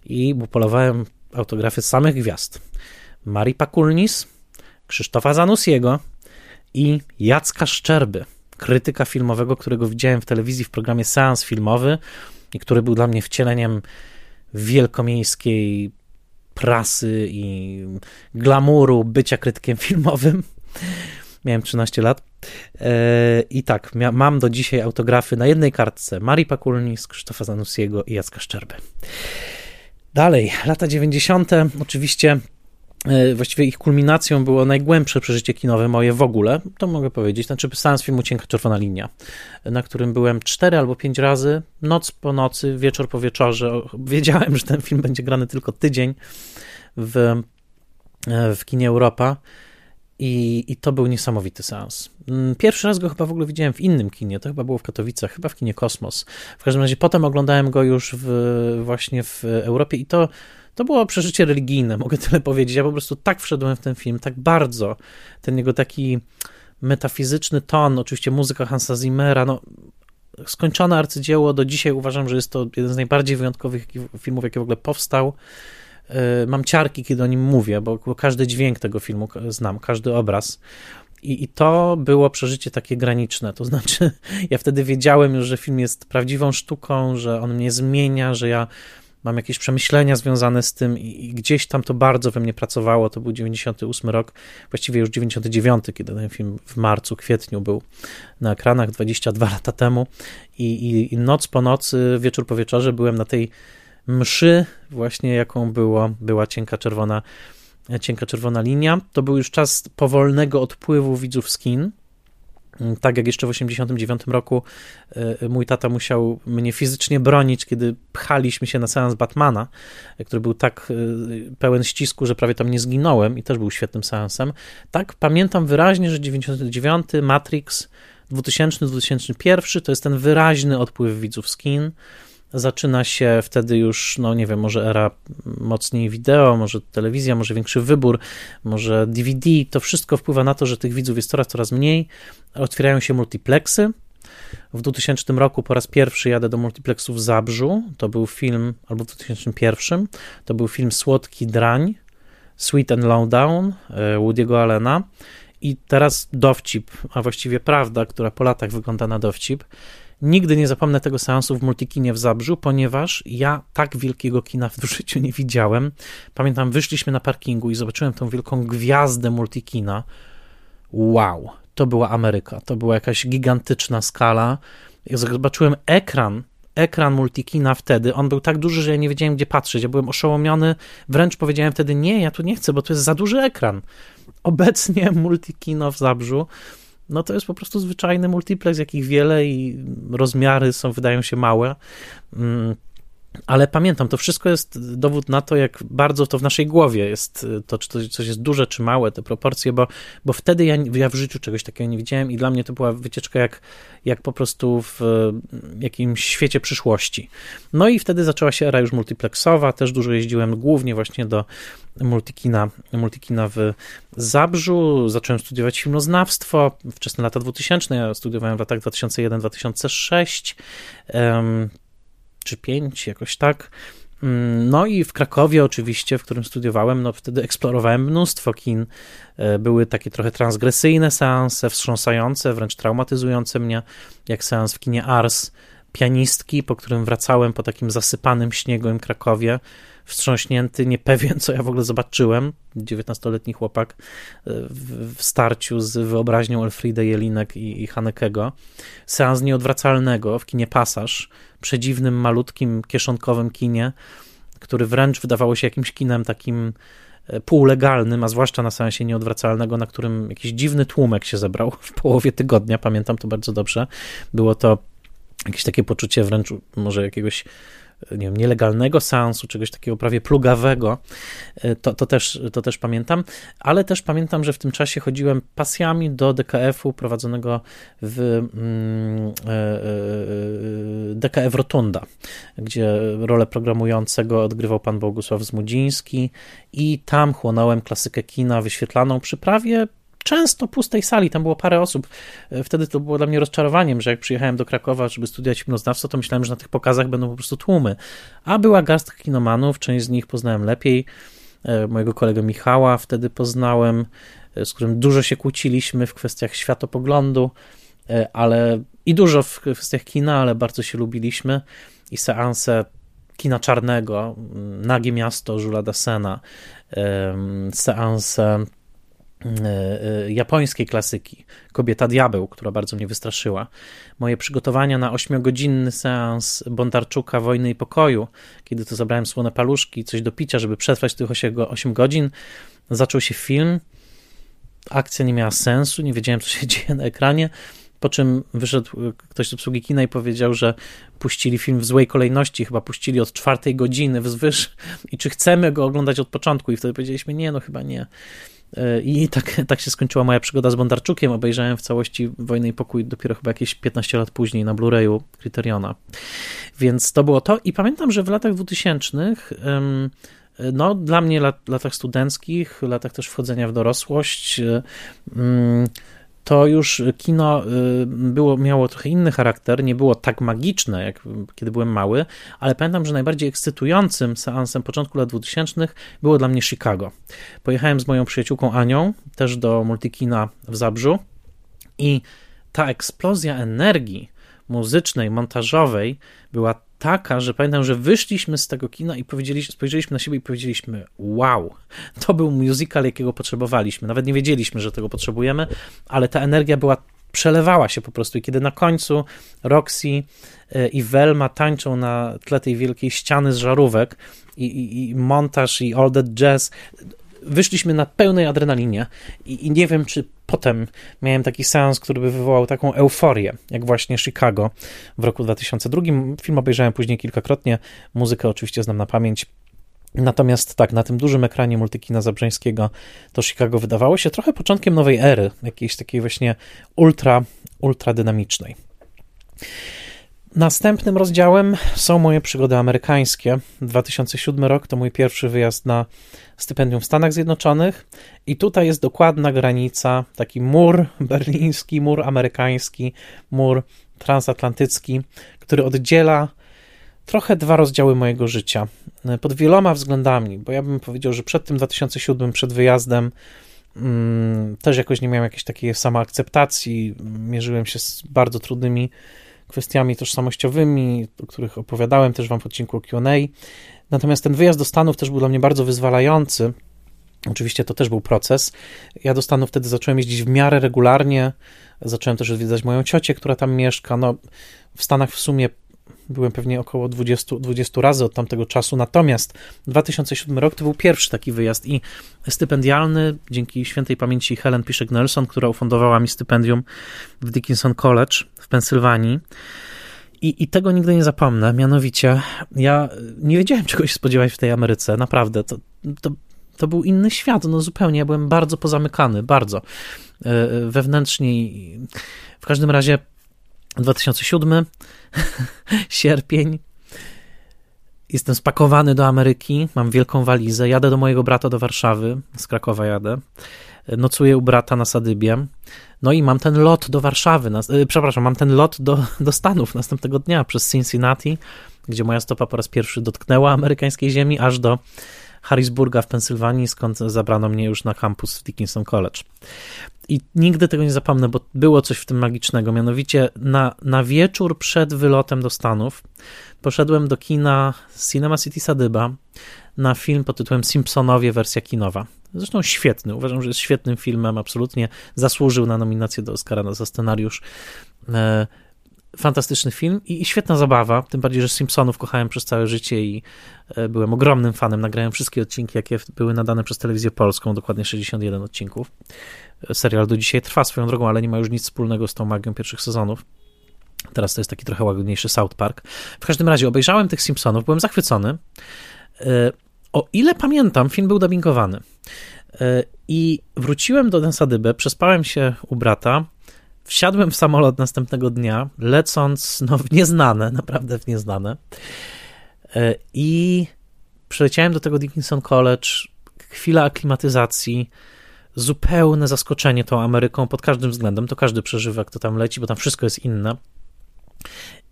I polowałem autografy samych gwiazd. Marii Pakulnis, Krzysztofa Zanussiego i Jacka Szczerby, krytyka filmowego, którego widziałem w telewizji w programie Seans Filmowy i który był dla mnie wcieleniem wielkomiejskiej prasy i glamuru bycia krytykiem filmowym. Miałem 13 lat. E, I tak, mam do dzisiaj autografy na jednej kartce Marii Pakulnis, Krzysztofa Zanussiego i Jacka Szczerby. Dalej, lata 90. Oczywiście właściwie ich kulminacją było najgłębsze przeżycie kinowe moje w ogóle, to mogę powiedzieć, znaczy seans filmu Cienka Czerwona Linia, na którym byłem cztery albo pięć razy, noc po nocy, wieczór po wieczorze. Wiedziałem, że ten film będzie grany tylko tydzień w, e, w kinie Europa i, I to był niesamowity seans. Mm, pierwszy raz go chyba w ogóle widziałem w innym kinie, to chyba było w Katowicach, chyba w kinie Kosmos. W każdym razie potem oglądałem go już w, właśnie w Europie i to, to było przeżycie religijne, mogę tyle powiedzieć. Ja po prostu tak wszedłem w ten film, tak bardzo. Ten jego taki metafizyczny ton, oczywiście muzyka Hansa Zimmera, no skończone arcydzieło, do dzisiaj uważam, że jest to jeden z najbardziej wyjątkowych filmów, jaki w ogóle powstał. Y, mam ciarki, kiedy o nim mówię, bo każdy dźwięk tego filmu znam, każdy obraz. I, I to było przeżycie takie graniczne. To znaczy, ja wtedy wiedziałem już, że film jest prawdziwą sztuką, że on mnie zmienia, że ja mam jakieś przemyślenia związane z tym i, i gdzieś tam to bardzo we mnie pracowało. To był 98 rok, właściwie już 99, kiedy ten film w marcu, kwietniu był na ekranach 22 lata temu. I, i, i noc po nocy, wieczór po wieczorze byłem na tej mszy, właśnie jaką było, była cienka czerwona, cienka czerwona linia. To był już czas powolnego odpływu widzów z kin. Tak jak jeszcze w 1989 roku e, mój tata musiał mnie fizycznie bronić, kiedy pchaliśmy się na seans Batmana, który był tak e, pełen ścisku, że prawie tam nie zginąłem i też był świetnym seansem. Tak, pamiętam wyraźnie, że 99 Matrix 2000-2001 to jest ten wyraźny odpływ widzów z kin zaczyna się wtedy już, no nie wiem, może era mocniej wideo, może telewizja, może większy wybór, może DVD. To wszystko wpływa na to, że tych widzów jest coraz, coraz mniej. Otwierają się multiplexy. W 2000 roku po raz pierwszy jadę do multiplexu w Zabrzu. To był film, albo w 2001, to był film Słodki Drań, Sweet and Low Down e, Woody'ego Allena. I teraz dowcip, a właściwie prawda, która po latach wygląda na dowcip. Nigdy nie zapomnę tego seansu w multikinie w Zabrzu, ponieważ ja tak wielkiego kina w życiu nie widziałem. Pamiętam, wyszliśmy na parkingu i zobaczyłem tą wielką gwiazdę multikina. Wow, to była Ameryka, to była jakaś gigantyczna skala. Ja zobaczyłem ekran, ekran multikina wtedy, on był tak duży, że ja nie wiedziałem, gdzie patrzeć. Ja byłem oszołomiony, wręcz powiedziałem wtedy, nie, ja tu nie chcę, bo to jest za duży ekran. Obecnie multikino w Zabrzu no to jest po prostu zwyczajny multiplex, jakich wiele i rozmiary są, wydają się małe. Mm, ale pamiętam, to wszystko jest dowód na to, jak bardzo to w naszej głowie jest, to czy to coś jest duże, czy małe, te proporcje, bo, bo wtedy ja, ja w życiu czegoś takiego nie widziałem i dla mnie to była wycieczka jak, jak po prostu w jakimś świecie przyszłości. No i wtedy zaczęła się era już multiplexowa, też dużo jeździłem głównie właśnie do multikina, multikina w Zabrzu, zacząłem studiować filmoznawstwo, wczesne lata 2000, ja studiowałem w latach 2001-2006, czy pięć, jakoś tak. Mm, no i w Krakowie oczywiście, w którym studiowałem, no wtedy eksplorowałem mnóstwo kin. E, były takie trochę transgresyjne seanse, wstrząsające, wręcz traumatyzujące mnie, jak seans w kinie Ars pianistki, po którym wracałem po takim zasypanym śniegiem Krakowie, wstrząśnięty, niepewien, co ja w ogóle zobaczyłem. 19-letni chłopak e, w, starciu z wyobraźnią Elfrida Jelinek i, i Hanekego. Seans nieodwracalnego w kinie Pasaż, przedziwnym, malutkim, kieszonkowym kinie, który wręcz wydawało się jakimś kinem takim e, półlegalnym, a zwłaszcza na seansie nieodwracalnego, na którym jakiś dziwny tłumek się zebrał w połowie tygodnia, pamiętam to bardzo dobrze. Było to jakieś takie poczucie wręcz może jakiegoś nie wiem, nielegalnego seansu, czegoś takiego prawie plugawego, e, to, to, też, to też pamiętam, ale też pamiętam, że w tym czasie chodziłem pasjami do DKF-u prowadzonego w mm, e, e, DKF Rotunda, gdzie rolę programującego odgrywał pan Bogusław Zmudziński i tam chłonąłem klasykę kina wyświetlaną przy prawie często pustej sali, tam było parę osób. E, wtedy to było dla mnie rozczarowaniem, że jak przyjechałem do Krakowa, żeby studiować hipnoznawstwo, to myślałem, że na tych pokazach będą po prostu tłumy. A była garstka kinomanów, część z nich poznałem lepiej. E, mojego kolegę Michała wtedy poznałem, e, z którym dużo się kłóciliśmy w kwestiach światopoglądu, ale i dużo w kwestiach kina, ale bardzo się lubiliśmy i seanse kina czarnego, Nagie Miasto Żula Dasena, seanse japońskiej klasyki, Kobieta Diabeł, która bardzo mnie wystraszyła. Moje przygotowania na ośmiogodzinny seans Bondarczuka Wojny i Pokoju, kiedy to zabrałem słone paluszki, coś do picia, żeby przetrwać tych 8 godzin, zaczął się film. Akcja nie miała sensu, nie wiedziałem, co się dzieje na ekranie. Po czym wyszedł ktoś z obsługi kina i powiedział, że puścili film w złej kolejności, chyba puścili od czwartej godziny wzwyż i czy chcemy go oglądać od początku. I wtedy powiedzieliśmy, nie, no chyba nie. I tak, tak się skończyła moja przygoda z Bondarczukiem. Obejrzałem w całości Wojnę i Pokój dopiero chyba jakieś 15 lat później na Blu-rayu Criteriona. Więc to było to. I pamiętam, że w latach 2000 no, dla mnie lat, latach studenckich, latach też wchodzenia w dorosłość, to już kino y, było, miało trochę inny charakter, nie było tak magiczne, jak kiedy byłem mały, ale pamiętam, że najbardziej ekscytującym seansem początku lat 2000 było dla mnie Chicago. Pojechałem z moją przyjaciółką Anią, też do multikina w Zabrzu i ta eksplozja energii muzycznej, montażowej była taka, że pamiętam, że wyszliśmy z tego kina i powiedzieliśmy, spojrzeliśmy na siebie i powiedzieliśmy: Wow, to był musical, jakiego potrzebowaliśmy. Nawet nie wiedzieliśmy, że tego potrzebujemy, ale ta energia była przelewała się po prostu. I kiedy na końcu Roxy e, i Velma tańczą na tle tej wielkiej ściany z żarówek i, i, i montaż i all that jazz, wyszliśmy na pełnej adrenalinie i, i, nie wiem, czy potem miałem taki seans, który by wywołał taką euforię, jak właśnie Chicago w roku 2002. Film obejrzałem później kilkakrotnie, muzykę oczywiście znam na pamięć. Natomiast tak, na tym dużym ekranie multikina Zabrzeńskiego to Chicago wydawało się trochę początkiem nowej ery, jakiejś takiej właśnie ultra, ultra dynamicznej. Następnym rozdziałem są moje przygody amerykańskie. 2007 rok to mój pierwszy wyjazd na stypendium w Stanach Zjednoczonych i tutaj jest dokładna granica, taki mur berliński, mur amerykański, mur transatlantycki, który oddziela trochę dwa rozdziały mojego życia. Pod wieloma względami, bo ja bym powiedział, że przed tym 2007, przed wyjazdem, mm, też jakoś nie miałem jakiejś takiej samoakceptacji, mierzyłem się z bardzo trudnymi kwestiami tożsamościowymi, o których opowiadałem też wam w odcinku Q&A. Natomiast ten wyjazd do Stanów też był dla mnie bardzo wyzwalający. Oczywiście to też był proces. Ja do Stanów wtedy zacząłem jeździć w miarę regularnie. Zacząłem też odwiedzać moją ciocię, która tam mieszka. No, w Stanach w sumie byłem pewnie około 20, 20 razy od tamtego czasu. Natomiast 2007 rok to był pierwszy taki wyjazd i stypendialny, dzięki świętej pamięci Helen Piszek-Nelson, która ufundowała mi stypendium w Dickinson College w Pensylwanii. I, I tego nigdy nie zapomnę. Mianowicie, ja nie wiedziałem, czego się spodziewać w tej Ameryce. Naprawdę. To, to, to był inny świat. No zupełnie. Ja byłem bardzo pozamykany, bardzo e, e, wewnętrznie. W każdym razie 2007, sierpień. Jestem spakowany do Ameryki, mam wielką walizę, jadę do mojego brata do Warszawy, z Krakowa jadę, nocuję u brata na Sadybie, no i mam ten lot do Warszawy, na, e, przepraszam, mam ten lot do, do Stanów następnego dnia przez Cincinnati, gdzie moja stopa po raz pierwszy dotknęła amerykańskiej ziemi, aż do Harrisburga w Pensylwanii, skąd zabrano mnie już na kampus w Dickinson College. I nigdy tego nie zapomnę, bo było coś w tym magicznego. Mianowicie na, na wieczór przed wylotem do Stanów poszedłem do kina Cinema City Sadyba na film pod tytułem Simpsonowie wersja kinowa. Zresztą świetny, uważam, że jest świetnym filmem, absolutnie zasłużył na nominację do Oscara za scenariusz. E, fantastyczny film i, świetna zabawa, tym bardziej, że Simpsonów kochałem przez całe życie i e, byłem ogromnym fanem. Nagrałem wszystkie odcinki, jakie były nadane przez telewizję polską, dokładnie 61 odcinków. Serial do dzisiaj trwa swoją drogą, ale nie ma już nic wspólnego z tą magią pierwszych sezonów. Teraz to jest taki trochę łagodniejszy South Park. W każdym razie obejrzałem tych Simpsonów, byłem zachwycony. O ile pamiętam, film był dubbingowany. E, I wróciłem do Densadybę, przespałem się u brata, wsiadłem w samolot następnego dnia, lecąc no, w nieznane, naprawdę w nieznane. E, I przyleciałem do tego Dickinson College, chwila aklimatyzacji, zupełne zaskoczenie tą Ameryką pod każdym względem. To każdy przeżywa, kto tam leci, bo tam wszystko jest inne.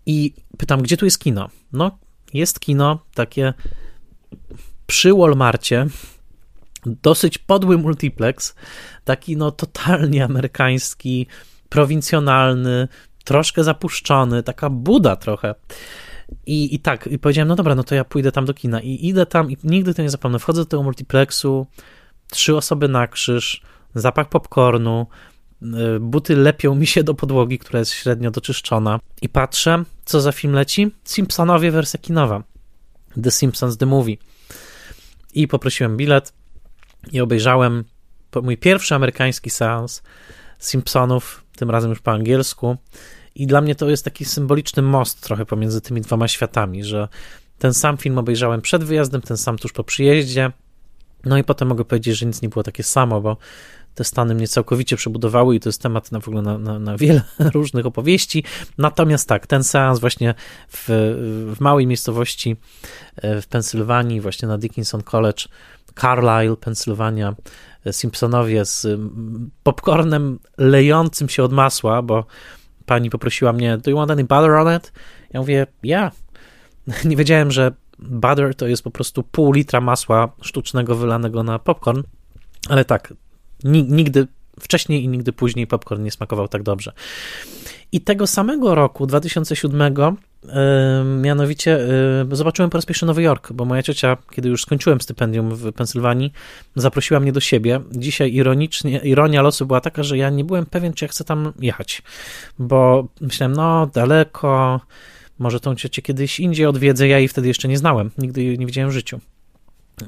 I pytam, gdzie tu jest kino? No, jest kino takie przy Walmarcie, dosyć podły multiplex, taki no totalnie amerykański, prowincjonalny, troszkę zapuszczony, taka buda trochę. I, I tak, i powiedziałem, no dobra, no to ja pójdę tam do kina. I idę tam i nigdy to nie zapomnę. Wchodzę do tego multiplexu, trzy osoby na krzyż, zapach popcornu, y, buty lepią mi się do podłogi, która jest średnio doczyszczona. I patrzę, co za film leci? Simpsonowie wersja kinowa. The Simpsons The Movie. I poprosiłem bilet i obejrzałem mój pierwszy amerykański seans Simpsonów, tym razem już po angielsku. I dla mnie to jest taki symboliczny most trochę pomiędzy tymi dwoma światami, że ten sam film obejrzałem przed wyjazdem, ten sam tuż po przyjeździe. No i potem mogę powiedzieć, że nic nie było takie samo, bo te Stany mnie całkowicie przebudowały i to jest temat na w ogóle na, na, na wiele różnych opowieści. Natomiast tak, ten seans właśnie w, w małej miejscowości e, w Pensylwanii, właśnie na Dickinson College, Carlisle, Pensylwania, e, Simpsonowie z popcornem lejącym się od masła, bo pani poprosiła mnie, do you want any butter on it? Ja mówię, ja. Yeah. Nie wiedziałem, że butter to jest po prostu pół litra masła sztucznego wylanego na popcorn, ale tak, nigdy wcześniej i nigdy później popcorn nie smakował tak dobrze. I tego samego roku, 2007, mianowicie zobaczyłem po raz pierwszy Nowy Jork, bo moja ciocia, kiedy już skończyłem stypendium w Pensylwanii, zaprosiła mnie do siebie. Dzisiaj ironicznie, ironia losu była taka, że ja nie byłem pewien, czy ja chcę tam jechać, bo myślałem, no daleko, może tą ciocię kiedyś indziej odwiedzę, ja jej wtedy jeszcze nie znałem, nigdy jej nie widziałem w życiu.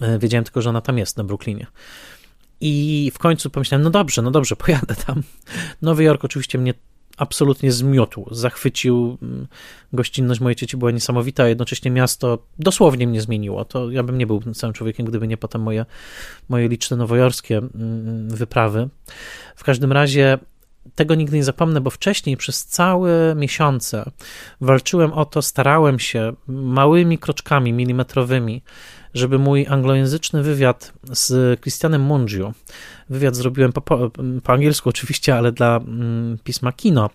E, wiedziałem tylko, że ona tam jest, na Brooklynie. I w końcu pomyślałem, no dobrze, no dobrze, pojadę tam. Nowy Jork oczywiście mnie absolutnie zmiotł, zachwycił. Mm, gościnność mojej cioci była niesamowita, a jednocześnie miasto dosłownie mnie zmieniło. To ja bym nie był całym człowiekiem, gdyby nie potem moje, moje liczne nowojorskie mm, wyprawy. W każdym razie tego nigdy nie zapomnę, bo wcześniej przez całe miesiące walczyłem o to, starałem się małymi kroczkami milimetrowymi żeby mój anglojęzyczny wywiad z Christianem Mungiu, wywiad zrobiłem po, po, po angielsku oczywiście, ale dla mm, pisma Kino,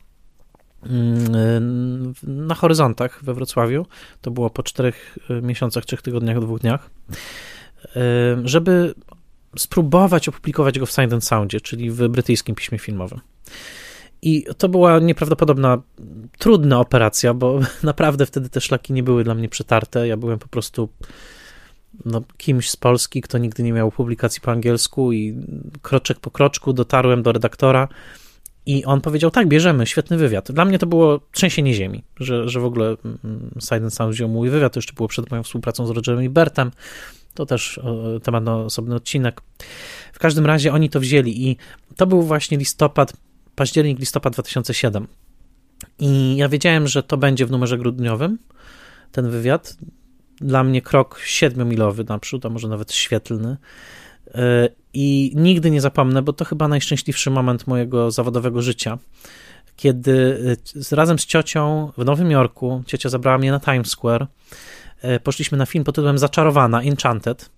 mm, na horyzontach we Wrocławiu. To było po czterech y, miesiącach, trzech tygodniach, dwóch dniach. Y, żeby spróbować opublikować go w Sight and Soundzie, czyli w brytyjskim piśmie filmowym. I to była nieprawdopodobna, trudna operacja, bo naprawdę wtedy te szlaki nie były dla mnie przetarte. Ja byłem po prostu no, kimś z Polski, kto nigdy nie miał publikacji po angielsku i kroczek po kroczku dotarłem do redaktora i on powiedział, tak, bierzemy, świetny wywiad. Dla mnie to było trzęsienie ziemi, że, że w ogóle mm, Silent Sound wziął mój wywiad, to jeszcze było przed moją współpracą z Rogerem i Bertem, to też temat na osobny odcinek. W każdym razie oni to wzięli i to był właśnie listopad, październik, listopad 2007. I ja wiedziałem, że to będzie w numerze grudniowym, ten wywiad dla mnie krok siedmiomilowy naprzód, a może nawet świetlny. E, I nigdy nie zapomnę, bo to chyba najszczęśliwszy moment mojego zawodowego życia, kiedy e, razem z ciocią w Nowym Jorku, ciocia zabrała mnie na Times Square, e, poszliśmy na film pod tytułem Zaczarowana, Enchanted,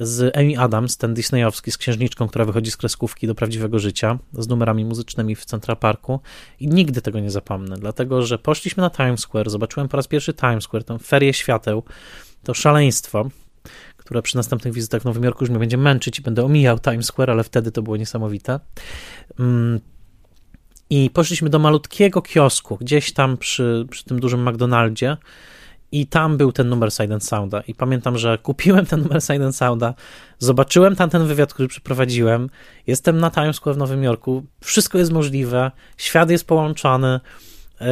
z Amy Adams, ten disneyowski, z księżniczką, która wychodzi z kreskówki do prawdziwego życia, z numerami muzycznymi w Central Parku. I nigdy tego nie zapomnę, dlatego, że poszliśmy na Times Square, zobaczyłem po raz pierwszy Times Square, tam ferie świateł, to szaleństwo, która przy następnych wizytach w Nowym Jorku już mnie będzie męczyć i będę omijał Times Square, ale wtedy to było niesamowite. Mm, I poszliśmy do malutkiego kiosku, gdzieś tam przy, przy tym dużym McDonaldzie, i tam był ten numer Silent Sounda. I pamiętam, że kupiłem ten numer Silent Sounda, zobaczyłem tam ten wywiad, który przeprowadziłem. Jestem na Times Square w Nowym Jorku, wszystko jest możliwe, świat jest połączony. Yy,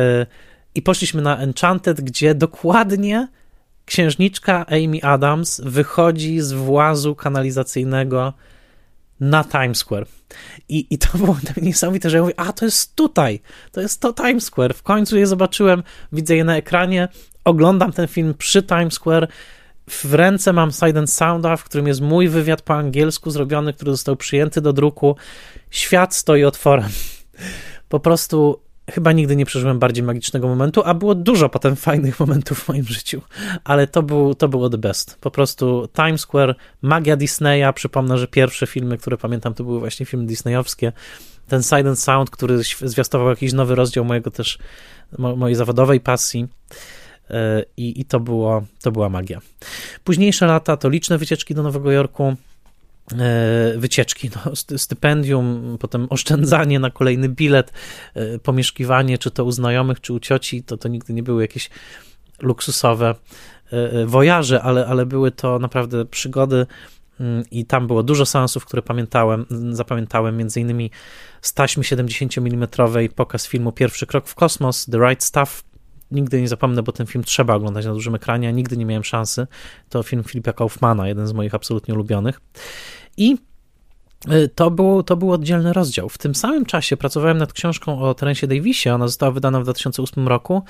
I poszliśmy na Enchanted, gdzie dokładnie księżniczka Amy Adams wychodzi z włazu kanalizacyjnego na Times Square. I, I to było niesamowite, że ja mówię, a to jest tutaj, to jest to Times Square. W końcu je zobaczyłem, widzę je na ekranie, oglądam ten film przy Times Square, w ręce mam Silent Sounda, w którym jest mój wywiad po angielsku zrobiony, który został przyjęty do druku. Świat stoi otworem. Po prostu chyba nigdy nie przeżyłem bardziej magicznego momentu, a było dużo potem fajnych momentów w moim życiu, ale to, był, to było the best. Po prostu Times Square, magia Disneya, przypomnę, że pierwsze filmy, które pamiętam, to były właśnie filmy disneyowskie. Ten Silent Sound, który zwiastował jakiś nowy rozdział mojego też, mojej zawodowej pasji. E, I, i to, było, to była magia. Późniejsze lata to liczne wycieczki do Nowego Jorku, e, wycieczki, no, stypendium, potem oszczędzanie na kolejny bilet, e, pomieszkiwanie, czy to u znajomych, czy u cioci, to, to nigdy nie były jakieś luksusowe wojaże, ale, ale były to naprawdę przygody mm, i tam było dużo seansów, które pamiętałem, zapamiętałem, między innymi z taśmy 70 mm pokaz filmu Pierwszy krok w kosmos, The Right Stuff, nigdy nie zapomnę, bo ten film trzeba oglądać na dużym ekranie, a nigdy nie miałem szansy. To film Filipa Kaufmana, jeden z moich absolutnie ulubionych. I y, to był, to był oddzielny rozdział. W tym samym czasie pracowałem nad książką o Terencie Davisie. Ona została wydana w 2008 roku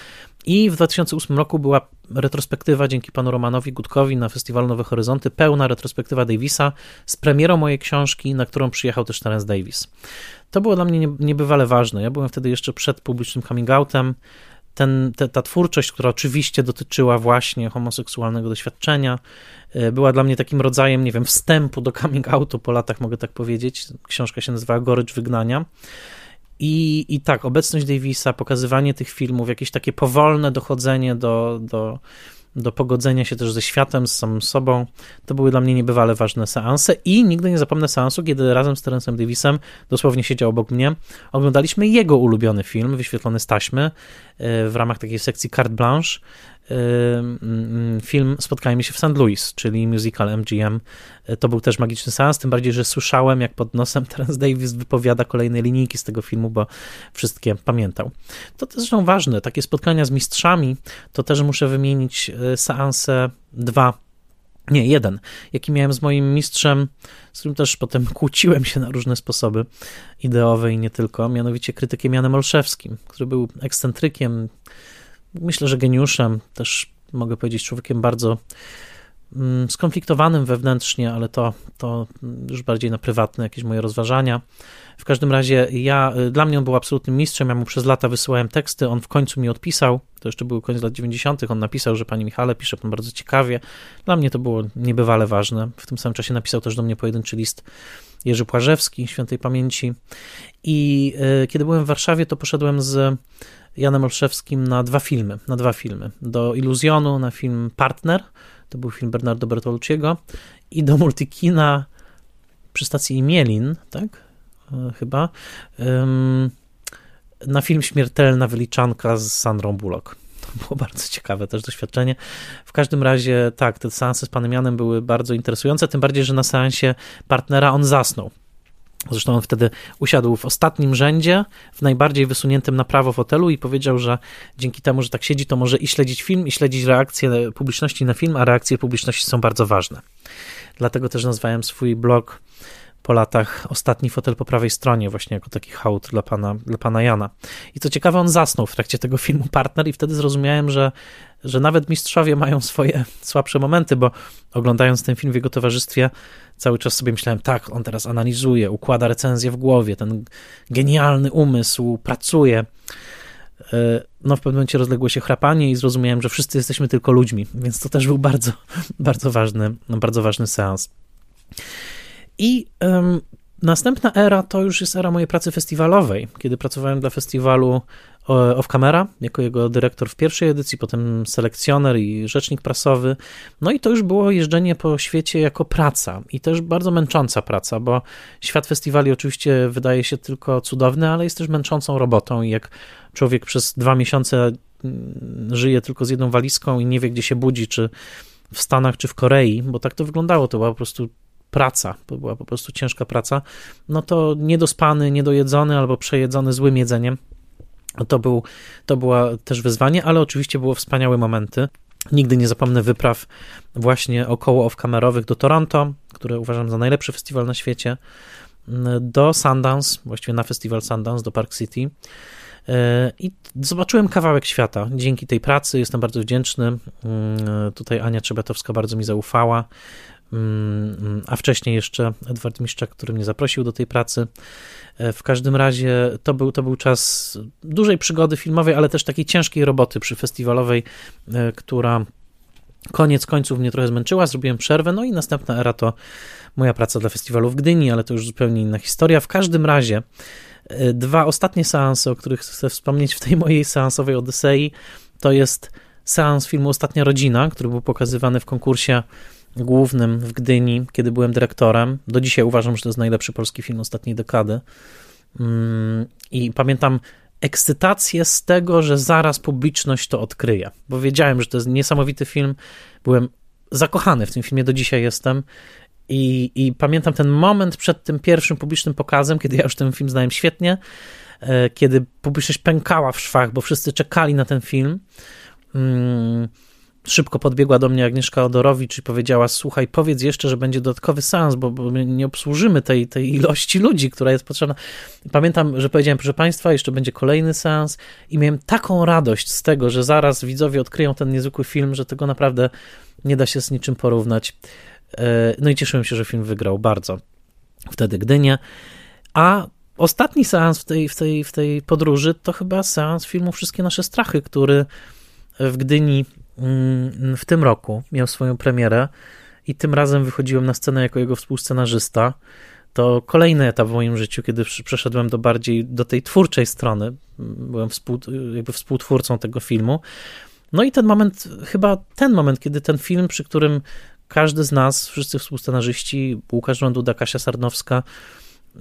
i w 2008 roku była retrospektywa dzięki panu Romanowi Gutkowi na Festiwalu Nowe Horyzonty, pełna retrospektywa Davisa z premierą mojej książki, na którą przyjechał też Terence Davis. To było dla mnie niebywale ważne. Ja byłem wtedy jeszcze przed publicznym coming outem ten, te, ta twórczość, która oczywiście dotyczyła właśnie homoseksualnego doświadczenia, e, była dla mnie takim rodzajem, nie wiem, wstępu do coming outu po latach, mogę tak powiedzieć. Książka się nazywa Gorycz Wygnania. I, I tak, obecność Davisa, pokazywanie tych filmów, jakieś takie powolne dochodzenie do, do, do pogodzenia się też ze światem, z samym sobą. To były dla mnie niebywale ważne seanse i nigdy nie zapomnę seansu, kiedy razem z Terencem Davisem, dosłownie siedział obok mnie, oglądaliśmy jego ulubiony film, wyświetlony z taśmy e, w ramach takiej sekcji carte blanche film Spotkajmy się w St. Louis, czyli musical MGM. E, to był też magiczny seans, tym bardziej, że słyszałem, jak pod nosem Terence Davis wypowiada kolejne linijki z tego filmu, bo wszystkie pamiętał. To też zresztą ważne, takie spotkania z mistrzami, to też muszę wymienić e, seanse dwa nie, jeden, jaki miałem z moim mistrzem, z którym też potem kłóciłem się na różne sposoby ideowe i nie tylko, mianowicie krytykiem Janem Olszewskim, który był ekscentrykiem, myślę, że geniuszem, też mogę powiedzieć człowiekiem bardzo mm, skonfliktowanym wewnętrznie, ale to, to już bardziej na prywatne jakieś moje rozważania. W każdym razie ja, y, dla mnie on był absolutnym mistrzem, ja mu przez lata wysyłałem teksty, on w końcu mi odpisał, to jeszcze był koniec lat 90., on napisał, że Panie Michale, pisze Pan bardzo ciekawie. Dla mnie to było niebywale ważne. W tym samym czasie napisał też do mnie pojedynczy list Jerzy Płażewski, świętej pamięci. I y, kiedy byłem w Warszawie, to poszedłem z Janem Olszewskim na dwa filmy, na dwa filmy. Do Iluzjonu, na film Partner, to był film Bernardo Bertolucciego i do Multikina przy stacji Imielin, tak? E, chyba. Na film Śmiertelna Wyliczanka z Sandrą Bullock. To było bardzo ciekawe też doświadczenie. W każdym razie, tak, te seanse z panem Janem były bardzo interesujące, tym bardziej, że na seansie partnera on zasnął. Zresztą on wtedy usiadł w ostatnim rzędzie, w najbardziej wysuniętym na prawo fotelu i powiedział, że dzięki temu, że tak siedzi, to może i śledzić film, i śledzić reakcję publiczności na film, a reakcje publiczności są bardzo ważne. Dlatego też nazwałem swój blog po latach ostatni fotel po prawej stronie, właśnie jako taki hołd dla pana, dla pana Jana. I co ciekawe, on zasnął w trakcie tego filmu Partner i wtedy zrozumiałem, że, że nawet mistrzowie mają swoje słabsze momenty, bo oglądając ten film w jego towarzystwie, cały czas sobie myślałem, tak, on teraz analizuje, układa recenzję w głowie, ten genialny umysł pracuje. E, no, w pewnym momencie rozległo się chrapanie i zrozumiałem, że wszyscy jesteśmy tylko ludźmi, więc to też był bardzo, bardzo ważny, bardzo ważny seans. I um, Następna era to już jest era mojej pracy festiwalowej, kiedy pracowałem dla festiwalu Off Camera, jako jego dyrektor w pierwszej edycji, potem selekcjoner i rzecznik prasowy. No i to już było jeżdżenie po świecie jako praca i też bardzo męcząca praca, bo świat festiwali oczywiście wydaje się tylko cudowny, ale jest też męczącą robotą i jak człowiek przez dwa miesiące mm, żyje tylko z jedną walizką i nie wie, gdzie się budzi, czy w Stanach, czy w Korei, bo tak to wyglądało, to była po prostu praca, to była po prostu ciężka praca, no to niedospany, niedojedzony albo przejedzony złym jedzeniem, to, był, to była też wyzwanie, ale oczywiście było wspaniałe momenty. Nigdy nie zapomnę wypraw właśnie około off-kamerowych do Toronto, które uważam za najlepszy festiwal na świecie, do Sundance, właściwie na festiwal Sundance, do Park City. I zobaczyłem kawałek świata. Dzięki tej pracy jestem bardzo wdzięczny. Tutaj Ania Trzebetowska bardzo mi zaufała, a wcześniej jeszcze Edward Miszczak, który mnie zaprosił do tej pracy. E, w każdym razie to był, to był czas dużej przygody filmowej, ale też takiej ciężkiej roboty przy festiwalowej, e, która koniec końców mnie trochę zmęczyła, zrobiłem przerwę, no i następna era to moja praca dla festiwalu w Gdyni, ale to już zupełnie inna historia. W każdym razie e, dwa ostatnie seanse, o których chcę wspomnieć w tej mojej seansowej Odysei, to jest seans filmu Ostatnia Rodzina, który był pokazywany w konkursie głównym w Gdyni, kiedy byłem dyrektorem. Do dzisiaj uważam, że to jest najlepszy polski film ostatniej dekady. Mm, I pamiętam ekscytację z tego, że zaraz publiczność to odkryje, bo wiedziałem, że to jest niesamowity film. Byłem zakochany w tym filmie, do dzisiaj jestem. I, I pamiętam ten moment przed tym pierwszym publicznym pokazem, kiedy ja już ten film znałem świetnie, e, kiedy publiczność pękała w szwach, bo wszyscy czekali na ten film. Szybko podbiegła do mnie Agnieszka Odorowicz i powiedziała: Słuchaj, powiedz jeszcze, że będzie dodatkowy seans, bo, bo nie obsłużymy tej, tej ilości ludzi, która jest potrzebna. pamiętam, że powiedziałem: Proszę Państwa, jeszcze będzie kolejny seans, i miałem taką radość z tego, że zaraz widzowie odkryją ten niezwykły film, że tego naprawdę nie da się z niczym porównać. E, no i cieszyłem się, że film wygrał bardzo wtedy Gdynia. A ostatni seans w tej, w tej, w tej podróży to chyba seans filmu Wszystkie nasze strachy, który w Gdyni w tym roku miał swoją premierę i tym razem wychodziłem na scenę jako jego współscenarzysta. To kolejny etap w moim życiu, kiedy przeszedłem do bardziej do tej twórczej strony. Byłem współ, jakby współtwórcą tego filmu. No i ten moment, chyba ten moment, kiedy ten film, przy którym każdy z nas, wszyscy współscenarzyści, Łukasz Ronduda, Kasia Sarnowska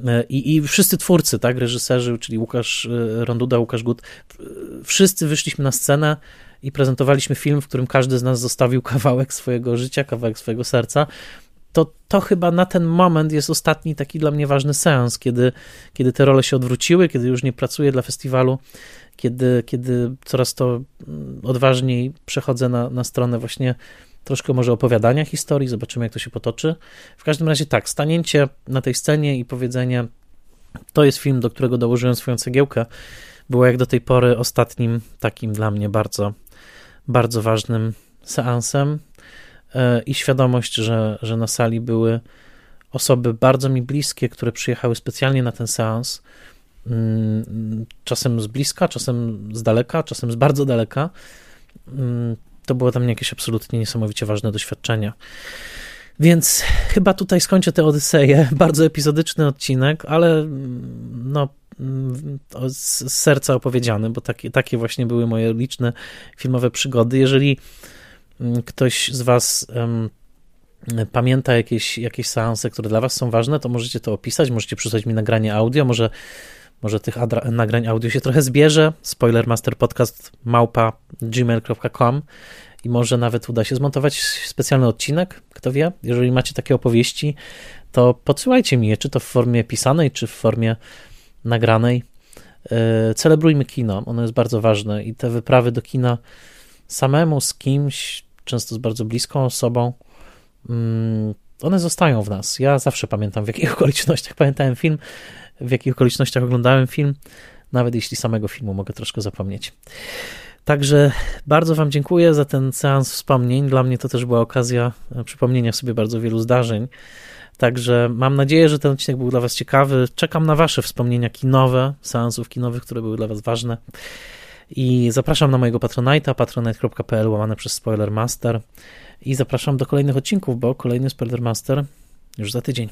e, i, i wszyscy twórcy, tak, reżyserzy, czyli Łukasz e, Ronduda, Łukasz Gut, wszyscy wyszliśmy na scenę i prezentowaliśmy film, w którym każdy z nas zostawił kawałek swojego życia, kawałek swojego serca, to to chyba na ten moment jest ostatni taki dla mnie ważny seans, kiedy, kiedy te role się odwróciły, kiedy już nie pracuję dla festiwalu, kiedy, kiedy coraz to mm, odważniej przechodzę na, na stronę właśnie troszkę może opowiadania historii, zobaczymy jak to się potoczy. W każdym razie tak, stanięcie na tej scenie i powiedzenie to jest film, do którego dołożyłem swoją cegiełkę, było jak do tej pory ostatnim takim dla mnie bardzo bardzo ważnym seansem e, i świadomość, że, że na sali były osoby bardzo mi bliskie, które przyjechały specjalnie na ten seans, mm, czasem z bliska, czasem z daleka, czasem z bardzo daleka. Mm, to było dla mnie jakieś absolutnie niesamowicie ważne doświadczenia. Więc chyba tutaj skończę tę Odyseję. Bardzo epizodyczny odcinek, ale mm, no, z serca opowiedziany, bo takie, takie właśnie były moje liczne filmowe przygody. Jeżeli mm, ktoś z Was pamięta jakieś, jakieś seanse, które dla Was są ważne, to możecie to opisać, możecie przysłać mi nagranie audio, może, może tych nagrań audio się trochę zbierze. Spoilermasterpodcast małpa gmail.com i może nawet uda się zmontować specjalny odcinek, kto wie. Jeżeli macie takie opowieści, to podsyłajcie mi je, czy to w formie pisanej, czy w formie nagranej. E, celebrujmy kino, ono jest bardzo ważne i te wyprawy do kina samemu z kimś, często z bardzo bliską osobą, mm, one zostają w nas. Ja zawsze pamiętam, w jakich okolicznościach pamiętałem film, w jakich okolicznościach oglądałem film, nawet jeśli samego filmu mogę troszkę zapomnieć. Także bardzo Wam dziękuję za ten seans wspomnień. Dla mnie to też była okazja przypomnienia sobie bardzo wielu zdarzeń. Także mam nadzieję, że ten odcinek był dla Was ciekawy. Czekam na Wasze wspomnienia kinowe, seansów kinowych, które były dla Was ważne. I zapraszam na mojego Patronite'a, patronite.pl łamane przez Spoilermaster. I zapraszam do kolejnych odcinków, bo kolejny Spoilermaster już za tydzień.